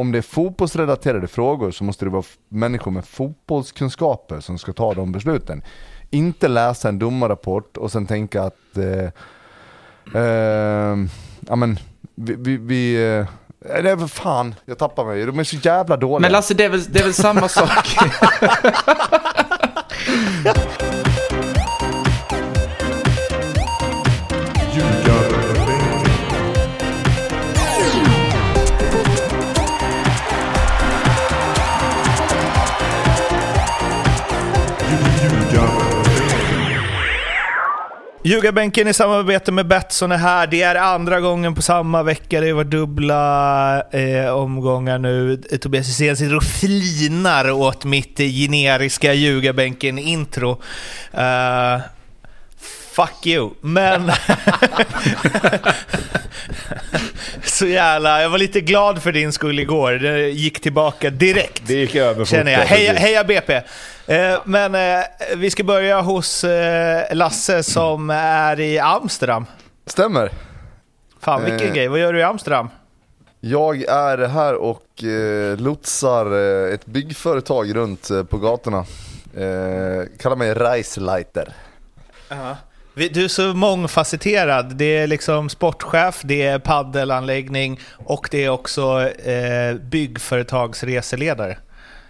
om det är fotbollsrelaterade frågor så måste det vara människor med fotbollskunskaper som ska ta de besluten. Inte läsa en domarrapport och sen tänka att, eh, eh, ja men, vi, vi, vi eh, det är väl fan, jag tappar mig. De är så jävla dåliga. Men Lasse, det är väl, det är väl samma sak. Ljugarbänken i samarbete med Betsson är här. Det är andra gången på samma vecka. Det var dubbla eh, omgångar nu. Tobias Hysén sitter och flinar åt mitt generiska Ljugarbänken-intro. Uh, fuck you. Men... Så jävla... Jag var lite glad för din skull igår. Det gick tillbaka direkt. Det gick över Känner jag. Heja, heja BP! Eh, men eh, vi ska börja hos eh, Lasse som är i Amsterdam. Stämmer. Fan vilken Eh. grej, vad gör du i Amsterdam? Jag är här och eh, lotsar ett byggföretag runt på gatorna. Eh, kallar mig Reisleiter. Vi- Du är så mångfacetterad. Det är liksom sportchef, det är paddelanläggning och det är också eh, byggföretagsreseledare.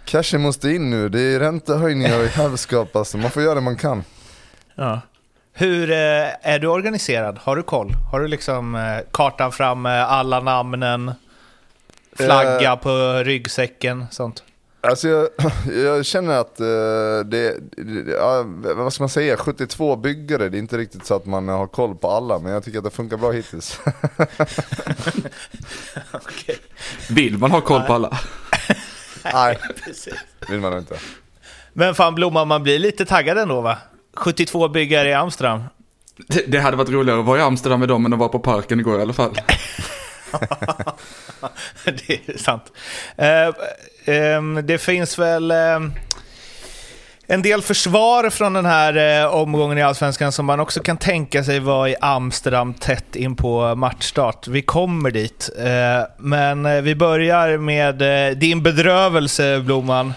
Cashen måste in nu, det är räntehöjningar och jävelskap alltså. Man får göra det man kan. Ja. Hur eh, är du organiserad? Har du koll? Har du liksom eh, kartan fram med alla namnen, flagga Eh. på ryggsäcken, sånt? Alltså jag, jag känner att eh, det, det ja, vad ska man säga, 72 byggare, det är inte riktigt så att man har koll på alla, men jag tycker att det funkar bra hittills. Vill man ha koll på alla? Nej, Precis. vill man inte. Men fan Blomman, man blir lite taggad ändå va? 72 byggare i Amsterdam. Det, det hade varit roligare att vara i Amsterdam med dem än att vara på parken igår i alla fall. det är sant. Eh, ehm, det finns väl eh, en del försvar från den här eh, omgången i Allsvenskan som man också kan tänka sig vara i Amsterdam tätt in på matchstart. Vi kommer dit. Eh, men eh, vi börjar med eh, din bedrövelse, Blomman.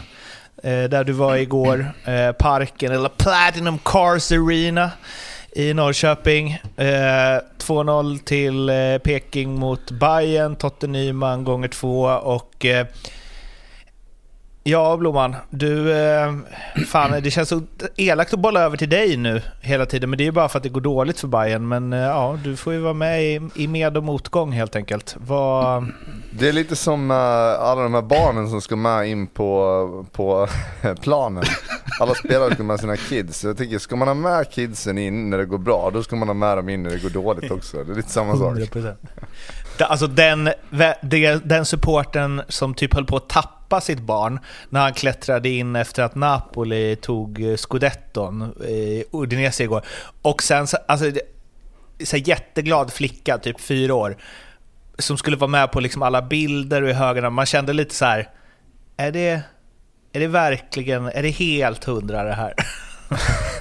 Eh, där du var igår. Eh, parken, eller Platinum Cars Arena i Norrköping. Eh, 2-0 till eh, Peking mot Bayern, Totte Nyman gånger två och eh, Ja, Blomman. Du, eh, fan, det känns så elakt att bolla över till dig nu hela tiden, men det är ju bara för att det går dåligt för Bayern. Men eh, ja, du får ju vara med i, i med och motgång helt enkelt. Vad... Det är lite som eh, alla de här barnen som ska med in på, på planen. Alla spelare ska med sina kids. Jag tycker, ska man ha med kidsen in när det går bra, då ska man ha med dem in när det går dåligt också. Det är lite samma sak. 100%. Da- Alltså den, den supporten som typ höll på att tappa sitt barn när han klättrade in efter att Napoli tog eh, scudetton i Udinese igår. Och sen alltså, så här jätteglad flicka, typ fyra år, som skulle vara med på liksom alla bilder och i högarna. Man kände lite så här, är det, är det verkligen, är det helt hundra det här?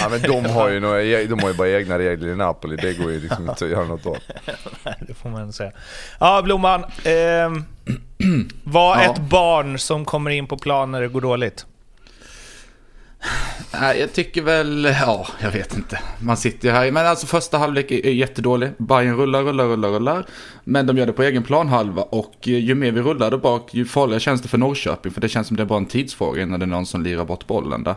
Ja, men de har ju några, e- de har ju bara egna regler i Napoli, det går ju liksom inte att göra något åt. det får man säga. Ja, Blomman. ehm, var Ja. ett barn som kommer in på plan när det går dåligt. Nej, jag tycker väl, ja, jag vet inte. Man sitter ju här, men alltså första halvlek är, jättedålig. Bayern rullar, rullar, rullar, rullar. Men de gör det på egen planhalva och eh, ju mer vi rullar där bak, ju farligare känns det för Norrköping. För det känns som det är bara en tidsfråga innan det är någon som lirar bort bollen där.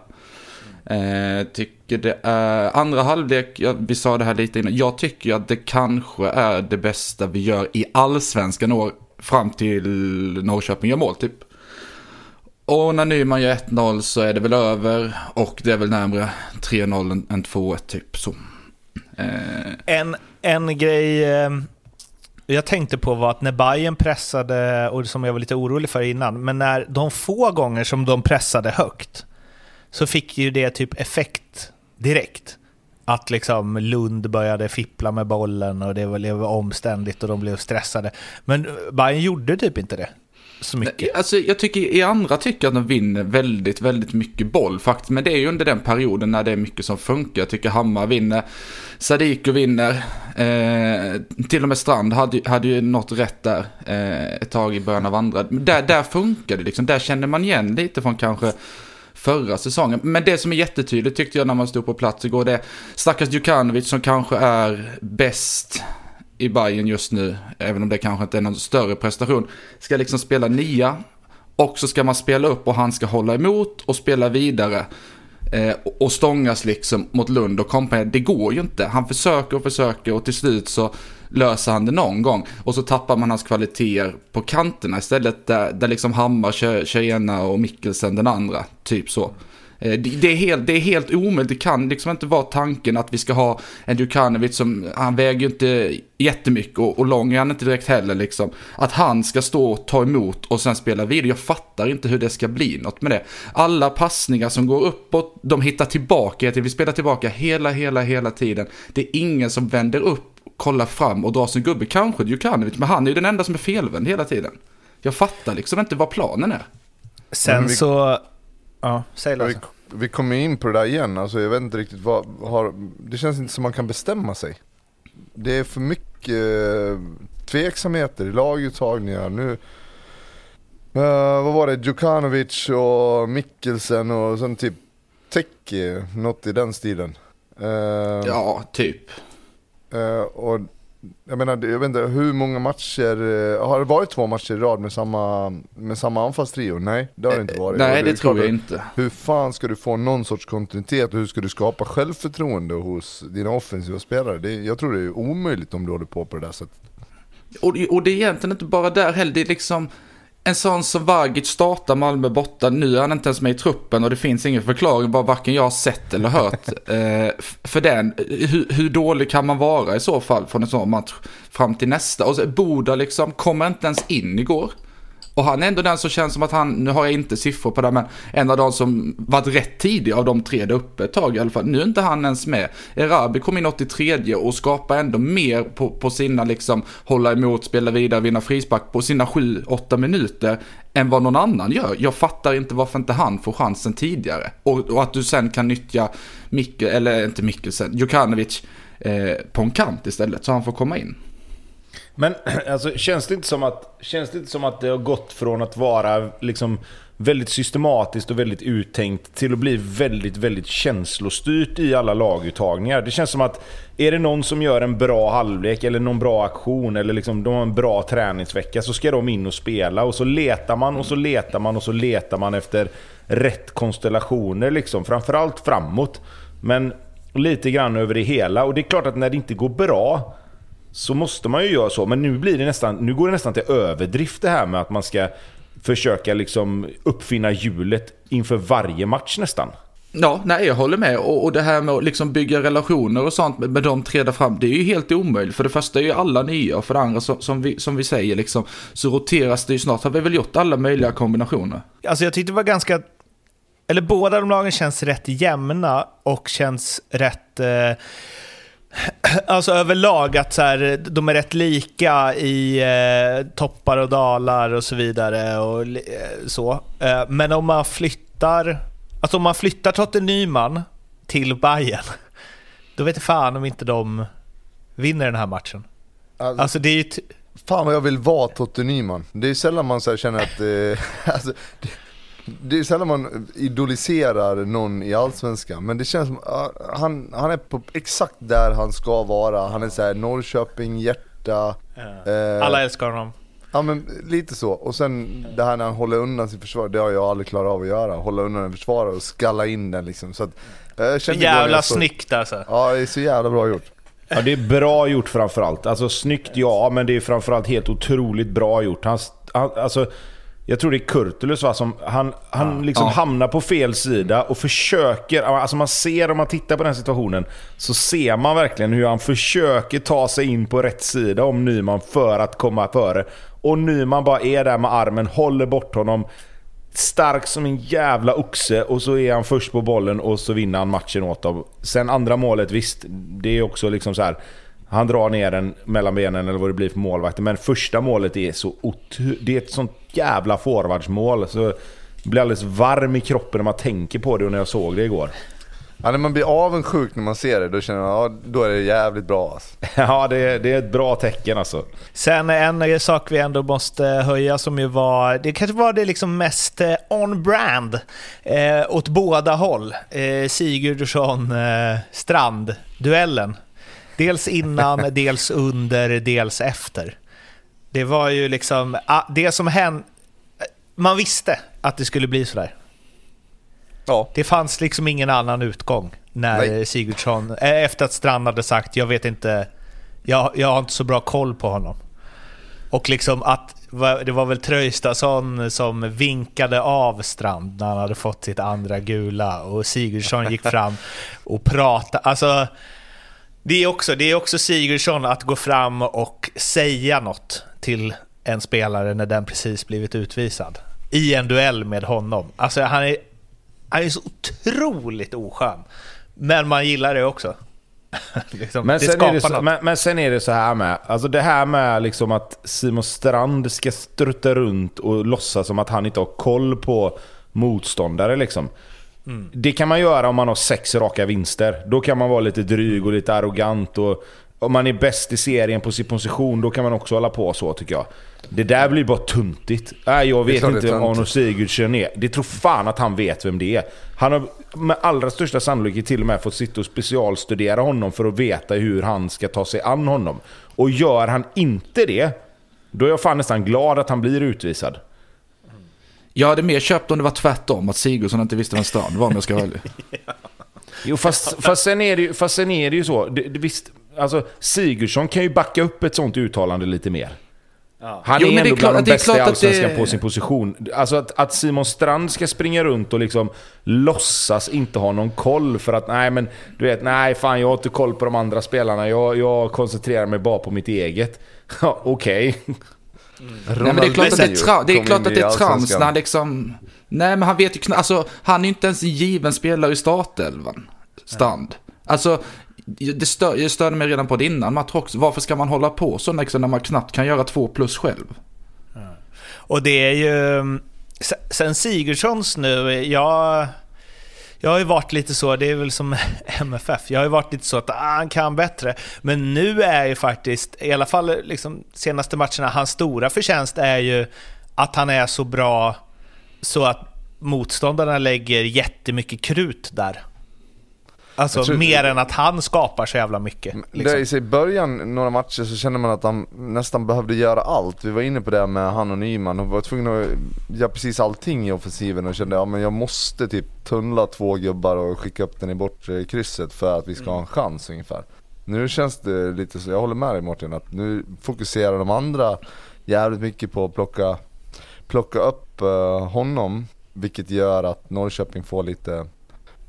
Eh, tycker det är, andra halvlek, ja, vi sa det här lite innan, jag tycker att det kanske är det bästa vi gör i allsvenskan år fram till Norrköping gör mål typ. Och när Nyman gör 1-0 så är det väl över och det är väl närmare 3-0 än- 2-1 typ så. Eh, En, en grej eh, jag tänkte på var att när Bayern pressade, och som jag var lite orolig för innan, men när de få gånger som de pressade högt så fick ju det typ effekt direkt. Att liksom Lund började fippla med bollen och det blev omständigt och de blev stressade. Men Bayern gjorde typ inte det. så mycket. Alltså, jag tycker i andra tycker att de vinner väldigt, väldigt mycket boll faktiskt. Men det är ju under den perioden när det är mycket som funkar. Jag tycker Hammar vinner, Sadiku vinner. Eh, till och med Strand hade, hade ju något rätt där eh, ett tag i början av andra. Där, där funkar det liksom. Där känner man igen lite från kanske förra säsongen. Men det som är jättetydligt tyckte jag när man stod på plats igår, det är stackars Djukanovic som kanske är bäst i Bayern just nu, även om det kanske inte är någon större prestation, ska liksom spela nia och så ska man spela upp och han ska hålla emot och spela vidare. Eh, och stångas liksom mot Lund och kompani. Det går ju inte. Han försöker och försöker och till slut så löser han det någon gång. Och så tappar man hans kvaliteter på kanterna istället där, där liksom Hammar kör, kör ena och Mikkelsen den andra. Typ så. Eh, det är, helt, det är helt omöjligt, det kan liksom inte vara tanken att vi ska ha en Djukanovic som, han väger ju inte jättemycket och, och lång är han inte direkt heller liksom. Att han ska stå och ta emot och sen spela vidare, jag fattar inte hur det ska bli något med det. Alla passningar som går uppåt, de hittar tillbaka, vi spelar tillbaka hela, hela, hela tiden. Det är ingen som vänder upp, kollar fram och drar sin gubbe, kanske Djukanovic, men han är ju den enda som är felvänd hela tiden. Jag fattar liksom inte vad planen är. Sen så... Ja, säg Vi, Lasse. vi kommer in på det där igen, alltså jag vet inte riktigt vad har, Det känns inte som man kan bestämma sig. Det är för mycket eh, tveksamheter i laguttagningar. Nu, eh, vad var det, Djukanovic och Mikkelsen och sen typ Teki, något i den stilen. Eh, Ja, typ. eh, och jag menar, det- jag vet inte, hur många matcher, eh, har det varit två matcher i rad med samma, med samma anfallstrio? Nej, det har det inte varit. Och Nej, det klart tror jag inte. hur fan ska du få någon sorts kontinuitet och hur ska du skapa självförtroende hos dina offensiva spelare? Det, jag tror det är omöjligt om du håller på på det där sättet. Och, och det är egentligen inte bara där heller, det är liksom en sån som Vagic startar Malmö borta, nu är han inte ens med i truppen och det finns ingen förklaring, bara varken jag har sett eller hört eh, för den. Hur, hur dålig kan man vara i så fall från en sån match fram till nästa? Och så Boda liksom kommer inte ens in igår. Och han är ändå den som känns som att han, nu har jag inte siffror på det, men en av de som varit rätt tidig av de tre där uppe ett tag i alla fall. Nu är inte han ens med. Erabi kom in 83 och skapar ändå mer på, på sina liksom hålla emot, spela vidare, vinna frispark på sina 7-8 minuter än vad någon annan gör. Jag fattar inte varför inte han får chansen tidigare. Och, och att du sen kan nyttja Mikkel, eller inte Mikkelsen, Jokanovic eh, på en kant istället så han får komma in. Men alltså, känns, det inte som att, känns det inte som att det har gått från att vara liksom väldigt systematiskt och väldigt uttänkt till att bli väldigt, väldigt känslostyrt i alla laguttagningar? Det känns som att är det någon som gör en bra halvlek eller någon bra aktion eller liksom de har en bra träningsvecka så ska de in och spela och så letar man och så letar man och så letar man efter rätt konstellationer liksom. Framförallt framåt. Men lite grann över det hela. Och det är klart att när det inte går bra så måste man ju göra så. Men nu, blir det nästan, nu går det nästan till överdrift det här med att man ska försöka liksom uppfinna hjulet inför varje match nästan. Ja, nej jag håller med. Och, och det här med att liksom bygga relationer och sånt med, med de tre där fram, det är ju helt omöjligt. För det första är ju alla nya och för det andra som, som, vi, som vi säger liksom, så roteras det ju snart. Har vi väl gjort alla möjliga kombinationer? Alltså jag tyckte det var ganska... Eller båda de lagen känns rätt jämna och känns rätt... Eh, alltså överlag att så här, de är rätt lika i eh, toppar och dalar och så vidare. och eh, så. Eh, men om man flyttar... Alltså om man flyttar Totte Nyman till Bayern då vet jag fan om inte de vinner den här matchen. Alltså, Alltså det är ju... fan vad jag vill vara Totte Nyman. Det är sällan man så här känner att, eh, alltså, det, det är sällan man idoliserar någon i Allsvenskan. Men det känns som, ah, han, han är på exakt där han ska vara. Han är så här Norrköping, hjärta. Eh, Alla älskar honom. Ja men lite så, och sen det här när han håller undan sin försvar, det har jag aldrig klarat av att göra. Hålla undan en försvarare och skalla in den liksom. Så att, eh, jag Jävla jag såg- snyggt alltså. Ja det är så jävla bra gjort. Ja, det är bra gjort framförallt. Alltså snyggt ja, men det är framförallt helt otroligt bra gjort. Han, han, alltså, jag tror det är Kurtulus va, som han, han liksom Ja. hamnar på fel sida och försöker, alltså man ser om man tittar på den situationen, så ser man verkligen hur han försöker ta sig in på rätt sida om Nyman för att komma före. Och Nyman bara är där med armen, håller bort honom. Stark som en jävla oxe och så är han först på bollen och så vinner han matchen åt dem. Sen andra målet, visst, det är också liksom så här. Han drar ner den mellan benen eller vad det blir för målvakten. Men första målet är så. Det är ett sånt jävla forwardsmål. Så jag blir alldeles varm i kroppen när man tänker på det och när jag såg det igår. Ja, när man blir avundsjuk när man ser det, då känner man ja, då är det jävligt bra alltså. Ja, det är, det är ett bra tecken alltså. Sen en sak vi ändå måste höja som ju var, det kanske var det liksom mest eh, on-brand eh, åt båda håll. Eh, Sigurdsson-Strand-duellen. Eh, dels innan, dels under, dels efter. Det var ju liksom, ah, det som hände, man visste att det skulle bli sådär. Ja. Det fanns liksom ingen annan utgång när Nej. Sigurdsson, eh, efter att Strand hade sagt jag vet inte, jag, jag har inte så bra koll på honom. Och liksom att, det var väl Tröjstason som vinkade av Strand när han hade fått sitt andra gula och Sigurdsson gick fram och pratade. Alltså, det är, också, det är också Sigurdsson att gå fram och säga något till en spelare när den precis blivit utvisad. I en duell med honom. Alltså han är han är så otroligt oskön. Men man gillar det också. liksom, men, sen det så, men, men, sen är det så här med, alltså det här med liksom att Simon Strand ska strutta runt och låtsas som att han inte har koll på motståndare liksom. Mm. Det kan man göra om man har sex raka vinster. Då kan man vara lite dryg och lite arrogant. Och om man är bäst i serien på sin position, då kan man också hålla på så tycker jag. Det där blir bara tuntigt. Nej, jag vet inte vem Arno Sigurdsson är. Det tror fan att han vet vem det är. Han har med allra största sannolikhet till och med fått sitta och specialstudera honom för att veta hur han ska ta sig an honom. Och gör han inte det, då är jag fan nästan glad att han blir utvisad. Jag hade mer köpt om det var tvärtom, att Sigurdsson inte visste vem Strand var om jag ska vara ärlig. Jo, fast, fast, sen är det ju, fast sen är det ju så. Det, det, visst, alltså, Sigurdsson kan ju backa upp ett sånt uttalande lite mer. Ja. Han jo, är ändå är bland de bästa i Allsvenskan det... på sin position. Alltså att, att, Simon Strand ska springa runt och liksom låtsas inte ha någon koll för att nej men du vet, nej fan jag har inte koll på de andra spelarna. Jag, jag koncentrerar mig bara på mitt eget. Okej. Okay. Mm. Nej, men det är klart att det är, tra det är, klart att det är trams när han liksom... Nej men han vet ju knappt, alltså han är ju inte ens en given spelare i startelvan. Stand. Alltså det, stör, jag störde mig redan på det innan match också. Varför ska man hålla på så liksom, när man knappt kan göra två plus själv? Och det är ju... Mm, sen Sigurdssons nu, jag... Jag har ju varit lite så, det är väl som MFF, jag har ju varit lite så att ah, han kan bättre. Men nu är ju faktiskt, i alla fall liksom senaste matcherna, hans stora förtjänst är ju att han är så bra så att motståndarna lägger jättemycket krut där. Alltså tror, mer än att han skapar så jävla mycket. Liksom. I början, några matcher, så kände man att han nästan behövde göra allt. Vi var inne på det med han och Nyman och var tvungna att göra precis allting i offensiven och kände att ja, jag måste typ tunnla två gubbar och skicka upp den i bortre krysset för att vi ska ha en chans ungefär. Nu känns det lite så, jag håller med dig Martin, att nu fokuserar de andra jävligt mycket på att plocka, plocka upp uh, honom. Vilket gör att Norrköping får lite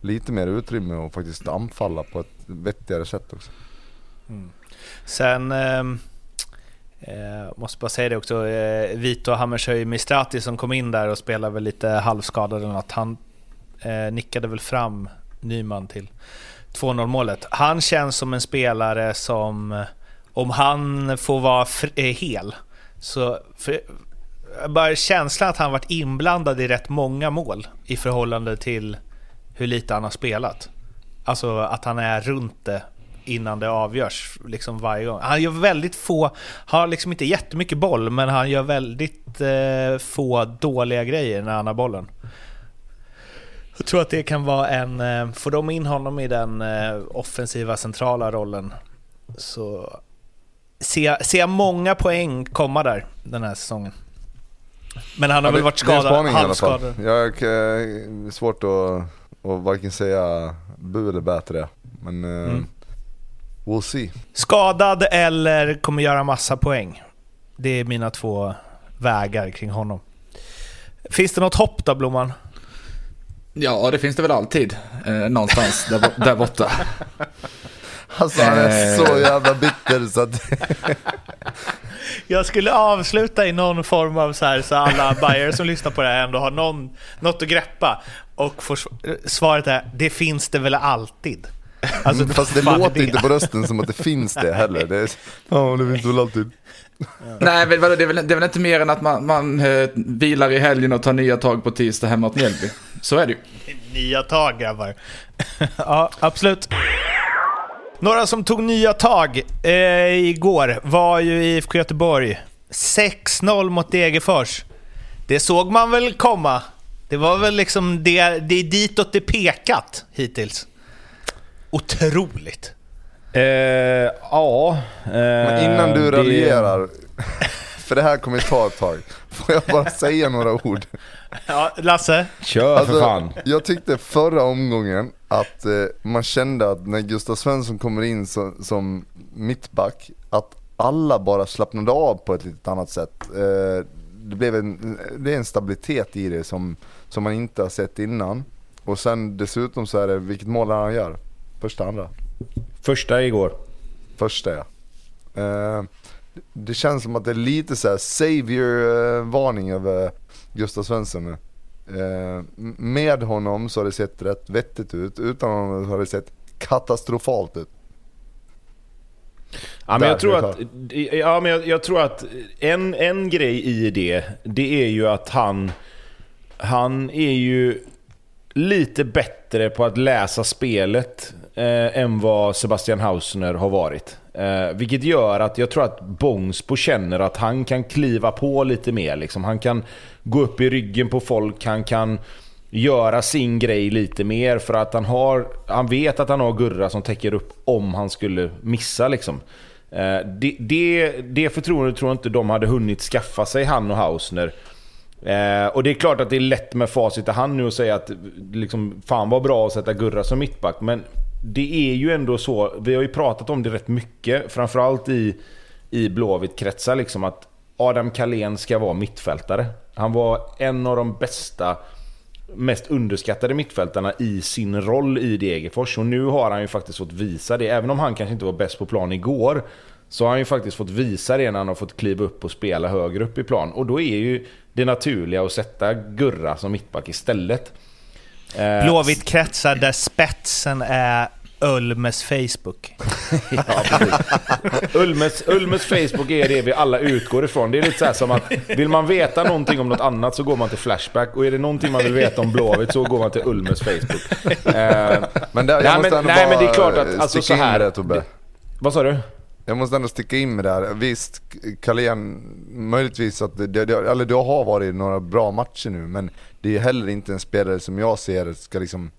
lite mer utrymme och faktiskt anfalla på ett vettigare sätt också. Mm. Sen ehm, eh, måste bara säga det också, eh, Vito Hammershöj Mistrati som kom in där och spelade väl lite halvskadad eller något. Han eh, nickade väl fram Nyman till 2-0 målet. Han känns som en spelare som, eh, om han får vara eh, hel, så för, bara känslan att han varit inblandad i rätt många mål i förhållande till hur lite han har spelat. Alltså att han är runt det innan det avgörs liksom varje gång. Han gör väldigt få, har liksom inte jättemycket boll, men han gör väldigt eh, få dåliga grejer när han har bollen. Jag tror att det kan vara en, eh, får de in honom i den eh, offensiva centrala rollen så ser, ser jag många poäng komma där den här säsongen. Men han har ja, väl varit skadad, halvskadad. Jag är eh, svårt att och varken säga bu eller bä till det. Men uh, mm. we'll see. Skadad eller kommer göra massa poäng. Det är mina två vägar kring honom. Finns det något hopp då, Blomman? Ja, det finns det väl alltid. Eh, någonstans där, där borta. Alltså han är så jävla bitter så att... Jag skulle avsluta i någon form av så här så alla bajare som lyssnar på det här ändå har någon, något att greppa. Och får, svaret är, det finns det väl alltid. Alltså, Fast det låter inte på rösten som att det finns det heller. Det är, ja, det finns väl alltid. Nej, men vadå, det, är väl, det är väl inte mer än att man, man eh, vilar i helgen och tar nya tag på tisdag hemma mot Mjällby. Så är det ju. Nya tag grabbar. ja, absolut. Några som tog nya tag eh, igår var ju IFK Göteborg. 6-0 mot Degerfors. Det såg man väl komma. Det var väl liksom det, det är ditåt det pekat hittills. Otroligt. Eh, ja. Eh, Men innan du det- raljerar, för det här kommer ta ett tag. Får jag bara säga några ord? Ja, Lasse? Kör för fan. Alltså, jag tyckte förra omgången att eh, man kände att när Gustav Svensson kommer in som, som mittback, att alla bara slappnade av på ett lite annat sätt. Eh, det, blev en, det är en stabilitet i det som, som man inte har sett innan. Och sen dessutom så är det, vilket mål han gör? Första, andra? Första igår. Första ja. Eh, det känns som att det är lite så här savior-varning över Gustav Svensson nu. Eh, med honom så har det sett rätt vettigt ut, utan honom har det sett katastrofalt ut. Ja, men Där, jag tror att, ja, men jag, jag tror att en, en grej i det, det är ju att han, han är ju lite bättre på att läsa spelet eh, än vad Sebastian Hausner har varit. Eh, vilket gör att jag tror att Bångsbo känner att han kan kliva på lite mer. Liksom. Han kan gå upp i ryggen på folk, han kan göra sin grej lite mer för att han har, han vet att han har Gurra som täcker upp om han skulle missa liksom. Eh, Det, det, det förtroendet tror jag inte de hade hunnit skaffa sig, han och Hausner. Eh, och det är klart att det är lätt med facit i hand nu att säga att liksom, fan vad bra att sätta Gurra som mittback. Men det är ju ändå så, vi har ju pratat om det rätt mycket, framförallt i, i Blåvitt-kretsar, liksom, att Adam Kalén ska vara mittfältare. Han var en av de bästa, mest underskattade mittfältarna i sin roll i Degerfors. Och nu har han ju faktiskt fått visa det. Även om han kanske inte var bäst på plan igår, så har han ju faktiskt fått visa det när han har fått kliva upp och spela högre upp i plan. Och då är ju det naturliga att sätta Gurra som mittback istället. Eh, Blåvitt kretsar där spetsen är Ölmes Facebook. Ja. Ulmes, Ulmes Facebook är det vi alla utgår ifrån. Det är lite så här som att vill man veta någonting om något annat så går man till Flashback och är det någonting man vill veta om Blåvitt så går man till Ulmes Facebook. Eh, Men där, jag Nej, måste men- ändå nej, bara men det är klart att, alltså, så här- det Tobbe. det- vad sa du? Jag måste ändå sticka in med det här. Visst, Carlén, möjligtvis att det, det, eller det har varit några bra matcher nu, men det är heller inte en spelare som jag ser ska liksom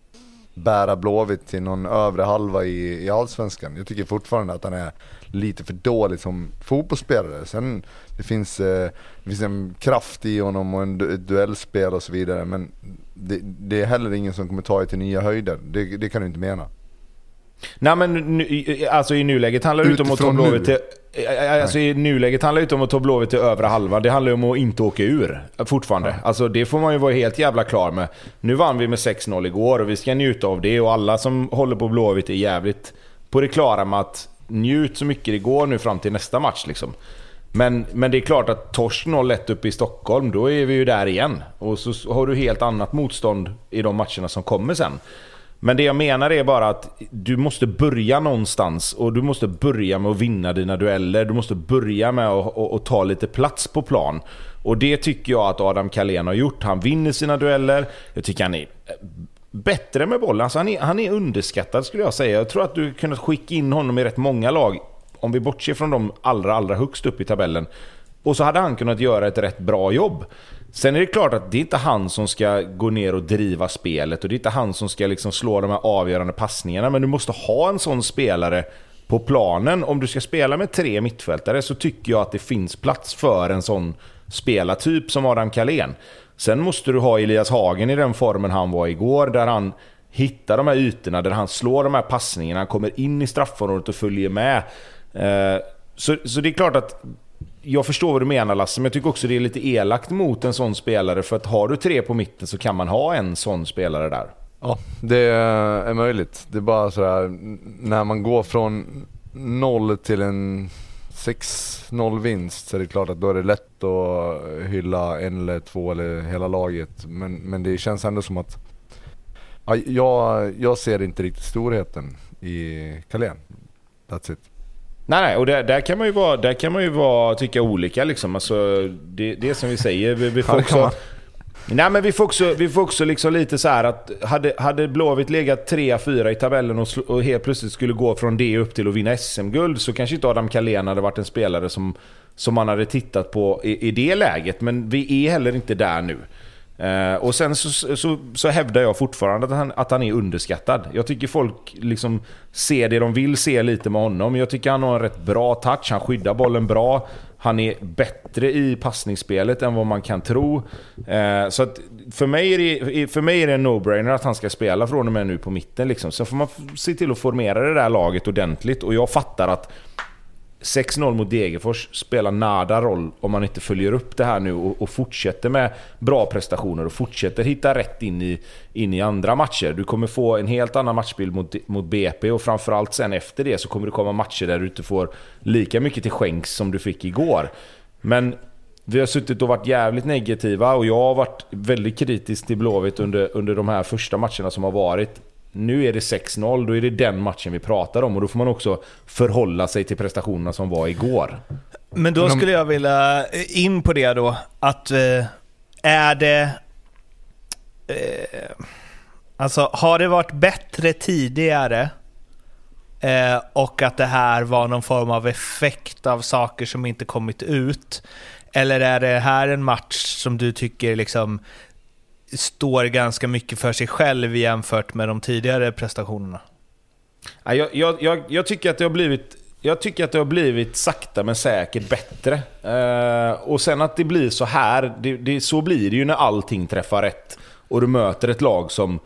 bära Blåvitt till någon övre halva i, i Allsvenskan. Jag tycker fortfarande att han är lite för dålig som fotbollsspelare. Sen det finns, eh, det finns en kraft i honom och en ett duellspel och så vidare, men det, det är heller ingen som kommer ta er till nya höjder. Det, det kan du inte mena. Nej men nu, alltså i nuläget handlar det inte om att ta Blåvitt till... eh, Alltså i nuläget handlar det inte om att ta Blåvitt till övre halvan. Det handlar ju om att inte åka ur fortfarande. Alltså det får man ju vara helt jävla klar med. Nu vann vi med 6-0 igår och vi ska njuta av det. Och alla som håller på Blåvitt är jävligt på det klara med att njut så mycket det går nu fram till nästa match liksom. Men, men det är klart att torsk 0-1 uppe i Stockholm, då är vi ju där igen. Och så har du helt annat motstånd i de matcherna som kommer sen. Men det jag menar är bara att du måste börja någonstans och du måste börja med att vinna dina dueller. Du måste börja med att, att, att ta lite plats på plan. Och det tycker jag att Adam Kalén har gjort. Han vinner sina dueller. Jag tycker han är eh, bättre med bollen. Alltså han, är, han är underskattad skulle jag säga. Jag tror att du kunnat skicka in honom i rätt många lag. Om vi bortser från de allra, allra högst upp i tabellen. Och så hade han kunnat göra ett rätt bra jobb. Sen är det klart att det är inte han som ska gå ner och driva spelet och det är inte han som ska liksom slå de här avgörande passningarna. Men du måste ha en sån spelare på planen. Om du ska spela med tre mittfältare så tycker jag att det finns plats för en sån spelartyp som Adam Kalén. Sen måste du ha Elias Hagen i den formen han var igår, där han hittar de här ytorna, där han slår de här passningarna, han kommer in i straffområdet och följer med. Eh, så, så det är klart att jag förstår vad du menar Lasse, men jag tycker också det är lite elakt mot en sån spelare. För att har du tre på mitten så kan man ha en sån spelare där. Ja, det är möjligt. Det är bara sådär, när man går från noll till en 6-0 vinst så är det klart att då är det lätt att hylla en eller två eller hela laget. Men, men det känns ändå som att ja, jag, jag ser inte riktigt storheten. i Carlén. That's it. Nej, nej, och där, där kan man ju vara, där kan man ju vara, tycka olika liksom. Alltså, det, det är som vi säger, vi, vi får Ja, också... Nej men vi får också, vi får också liksom lite så här att hade, hade Blåvitt legat 3-4 i tabellen och, och helt plötsligt skulle gå från det upp till att vinna SM-guld så kanske inte Adam Carlén hade varit en spelare som, som man hade tittat på i, i det läget. Men vi är heller inte där nu. Eh, och sen så, så, så hävdar jag fortfarande att han, att han är underskattad. Jag tycker folk liksom ser det de vill se lite med honom. Jag tycker han har en rätt bra touch, han skyddar bollen bra. Han är bättre i passningsspelet än vad man kan tro. Eh, så att för, mig är det, för mig är det en no-brainer att han ska spela från och med nu på mitten. Liksom. Så får man se till att formera det där laget ordentligt. Och jag fattar att 6-0 mot Degerfors spelar nada roll om man inte följer upp det här nu och, och fortsätter med bra prestationer och fortsätter hitta rätt in i, in i andra matcher. Du kommer få en helt annan matchbild mot, mot BP och framförallt sen efter det så kommer det komma matcher där du inte får lika mycket till skänks som du fick igår. Men vi har suttit och varit jävligt negativa och jag har varit väldigt kritisk till Blåvitt under, under de här första matcherna som har varit. Nu är det 6-0, då är det den matchen vi pratar om och då får man också förhålla sig till prestationerna som var igår. Men då skulle jag vilja eh, in på det då, att eh, är det... Eh, alltså, har det varit bättre tidigare eh, och att det här var någon form av effekt av saker som inte kommit ut? Eller är det här en match som du tycker liksom står ganska mycket för sig själv jämfört med de tidigare prestationerna? Ja, Jag, jag, jag, jag tycker att det har blivit jag tycker att det har blivit sakta men säkert bättre. Eh, och sen att det blir så här, det, det, så blir det ju när allting träffar rätt. Och du möter ett lag som,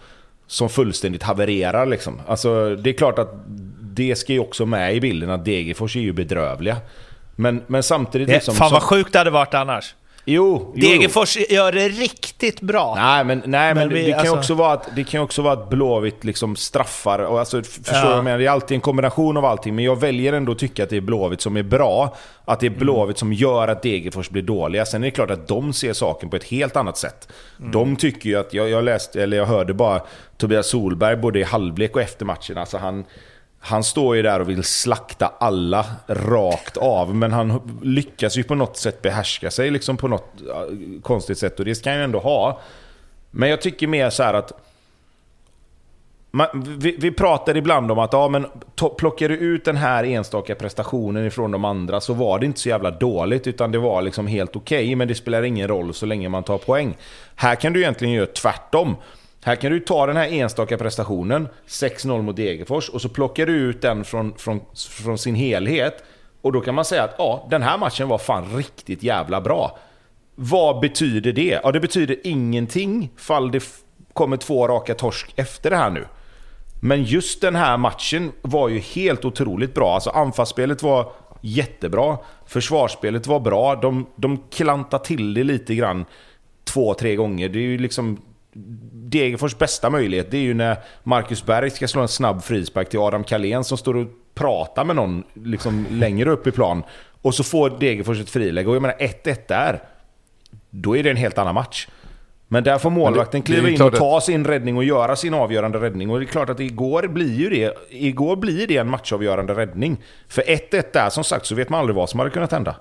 som fullständigt havererar. Liksom. Alltså, det är klart att det ska ju också med i bilden att Degerfors är ju bedrövliga. Men, men samtidigt... Det, Liksom, fan vad som, sjukt det hade varit annars. Jo, jo, jo. Degerfors gör det riktigt bra. Nej, men, nej, men, Men vi- det, kan alltså- också vara att, det kan också vara att Blåvitt liksom straffar. Och alltså, förstår Ja. jag menar? Det är alltid en kombination av allting. Men jag väljer ändå att tycka att det är Blåvitt som är bra. Att det är Blåvitt som gör att Degerfors blir dåliga. Sen är det klart att de ser saken på ett helt annat sätt. De tycker ju att, jag, jag läste, eller jag hörde bara Tobias Solberg både i halvlek och efter matchen. Alltså han, han står ju där och vill slakta alla rakt av, men han lyckas ju på något sätt behärska sig liksom på något konstigt sätt och det ska han ju ändå ha. Men jag tycker mer så här att man, vi, vi pratar ibland om att ja, men to, plockar du ut den här enstaka prestationen ifrån de andra så var det inte så jävla dåligt utan det var liksom helt okej men det spelar ingen roll så länge man tar poäng. Här kan du egentligen göra tvärtom. Här kan du ta den här enstaka prestationen, 6-0 mot Degerfors, och så plockar du ut den från, från, från sin helhet. Och då kan man säga att ja, den här matchen var fan riktigt jävla bra. Vad betyder det? Ja, det betyder ingenting fall det kommer två raka torsk efter det här nu. Men just den här matchen var ju helt otroligt bra. Alltså anfallsspelet var jättebra. Försvarsspelet var bra. De, de klantade till det lite grann två, tre gånger. Det är ju liksom... Degerfors bästa möjlighet det är ju när Marcus Berg ska slå en snabb frispark till Adam Kalén som står och pratar med någon liksom längre upp i plan. Och så får Degerfors ett friläge. Och jag menar 1-1 där. Då är det en helt annan match. Men där får målvakten kliva in och ta sin räddning och göra sin avgörande räddning. Och det är klart att igår blir ju det, igår blir det en matchavgörande räddning. För 1-1 där, som sagt, så vet man aldrig vad som hade kunnat hända.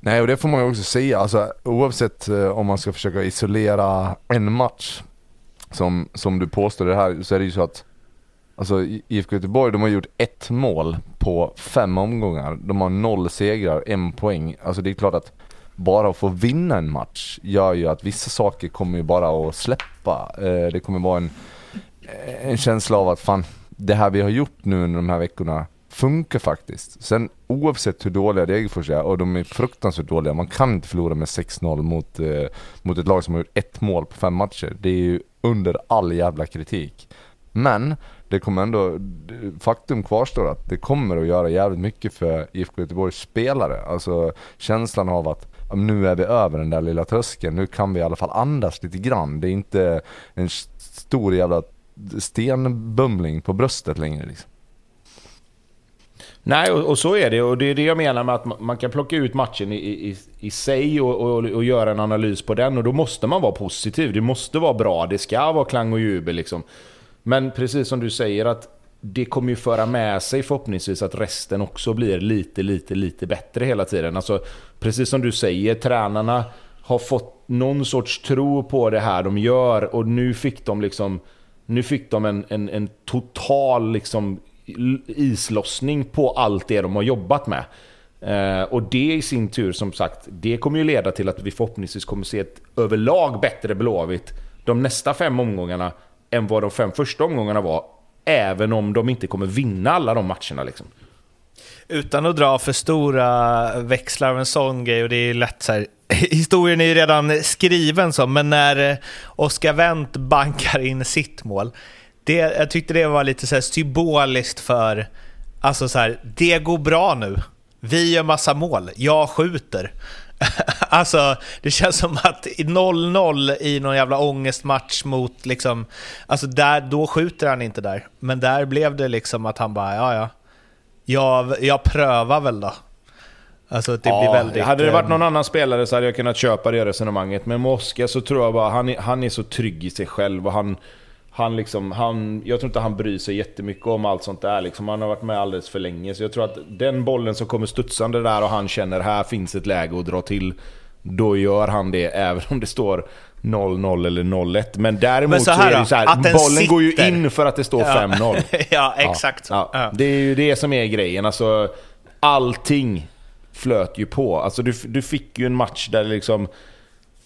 Nej, och det får man ju också säga. Alltså, oavsett eh, om man ska försöka isolera en match, som, som du påstår det här, så är det ju så att Alltså IFK Göteborg, de har gjort ett mål på fem omgångar. De har noll segrar, en poäng. Alltså det är klart att bara att få vinna en match gör ju att vissa saker kommer ju bara att släppa. Eh, det kommer vara en, en känsla av att fan, det här vi har gjort nu under de här veckorna funkar faktiskt. Sen oavsett hur dåliga Degerfors är, och de är fruktansvärt dåliga, man kan inte förlora med 6-0 mot, eh, mot ett lag som har gjort ett mål på fem matcher. Det är ju under all jävla kritik. Men det kommer ändå, faktum kvarstår att det kommer att göra jävligt mycket för IFK Göteborgs spelare. Alltså känslan av att nu är vi över den där lilla tröskeln, nu kan vi i alla fall andas lite grann. Det är inte en stor jävla stenbumling på bröstet längre liksom. Nej, och, och så är det. Och det är det jag menar med att man, kan plocka ut matchen i, i, i sig och, och, och göra en analys på den. Och då måste man vara positiv. Det måste vara bra. Det ska vara klang och jubel liksom. Men precis som du säger att det kommer ju föra med sig förhoppningsvis att resten också blir lite, lite, lite bättre hela tiden. Alltså, precis som du säger, tränarna har fått någon sorts tro på det här de gör och nu fick de liksom nu fick de en, en, en total liksom islossning på allt det de har jobbat med. Eh, och det i sin tur, som sagt, det kommer ju leda till att vi förhoppningsvis kommer se ett överlag bättre Blåvitt de nästa fem omgångarna än vad de fem första omgångarna var. Även om de inte kommer vinna alla de matcherna. Liksom. Utan att dra för stora växlar av en sån grej, och det är lätt så här, historien är ju redan skriven så, men när eh, Oskar Oscar Wendt bankar in sitt mål, det, jag tyckte det var lite så symboliskt för, alltså så här, det går bra nu. Vi gör massa mål, jag skjuter. alltså, det känns som att 0-0 i någon jävla ångestmatch mot liksom, alltså där, då skjuter han inte där. Men där blev det liksom att han bara, ja ja, jag, jag prövar väl då. Alltså det ja, blir väldigt... Hade det varit någon annan spelare så hade jag kunnat köpa det resonemanget. Men med Oskar så tror jag bara, han är, han är så trygg i sig själv och han... Han liksom, han, jag tror inte han bryr sig jättemycket om allt sånt där. Liksom. Han har varit med alldeles för länge. Så jag tror att den bollen som kommer studsande där och han känner här finns ett läge att dra till. Då gör han det även om det står 0-0 eller 0-1. Men däremot Men så, här, så, är det så här, bollen sitter. går ju in för att det står ja. 5-0. ja, exakt. Ja, ja. Det är ju det som är grejen. Alltså, allting flöt ju på. Alltså, du, du fick ju en match där liksom...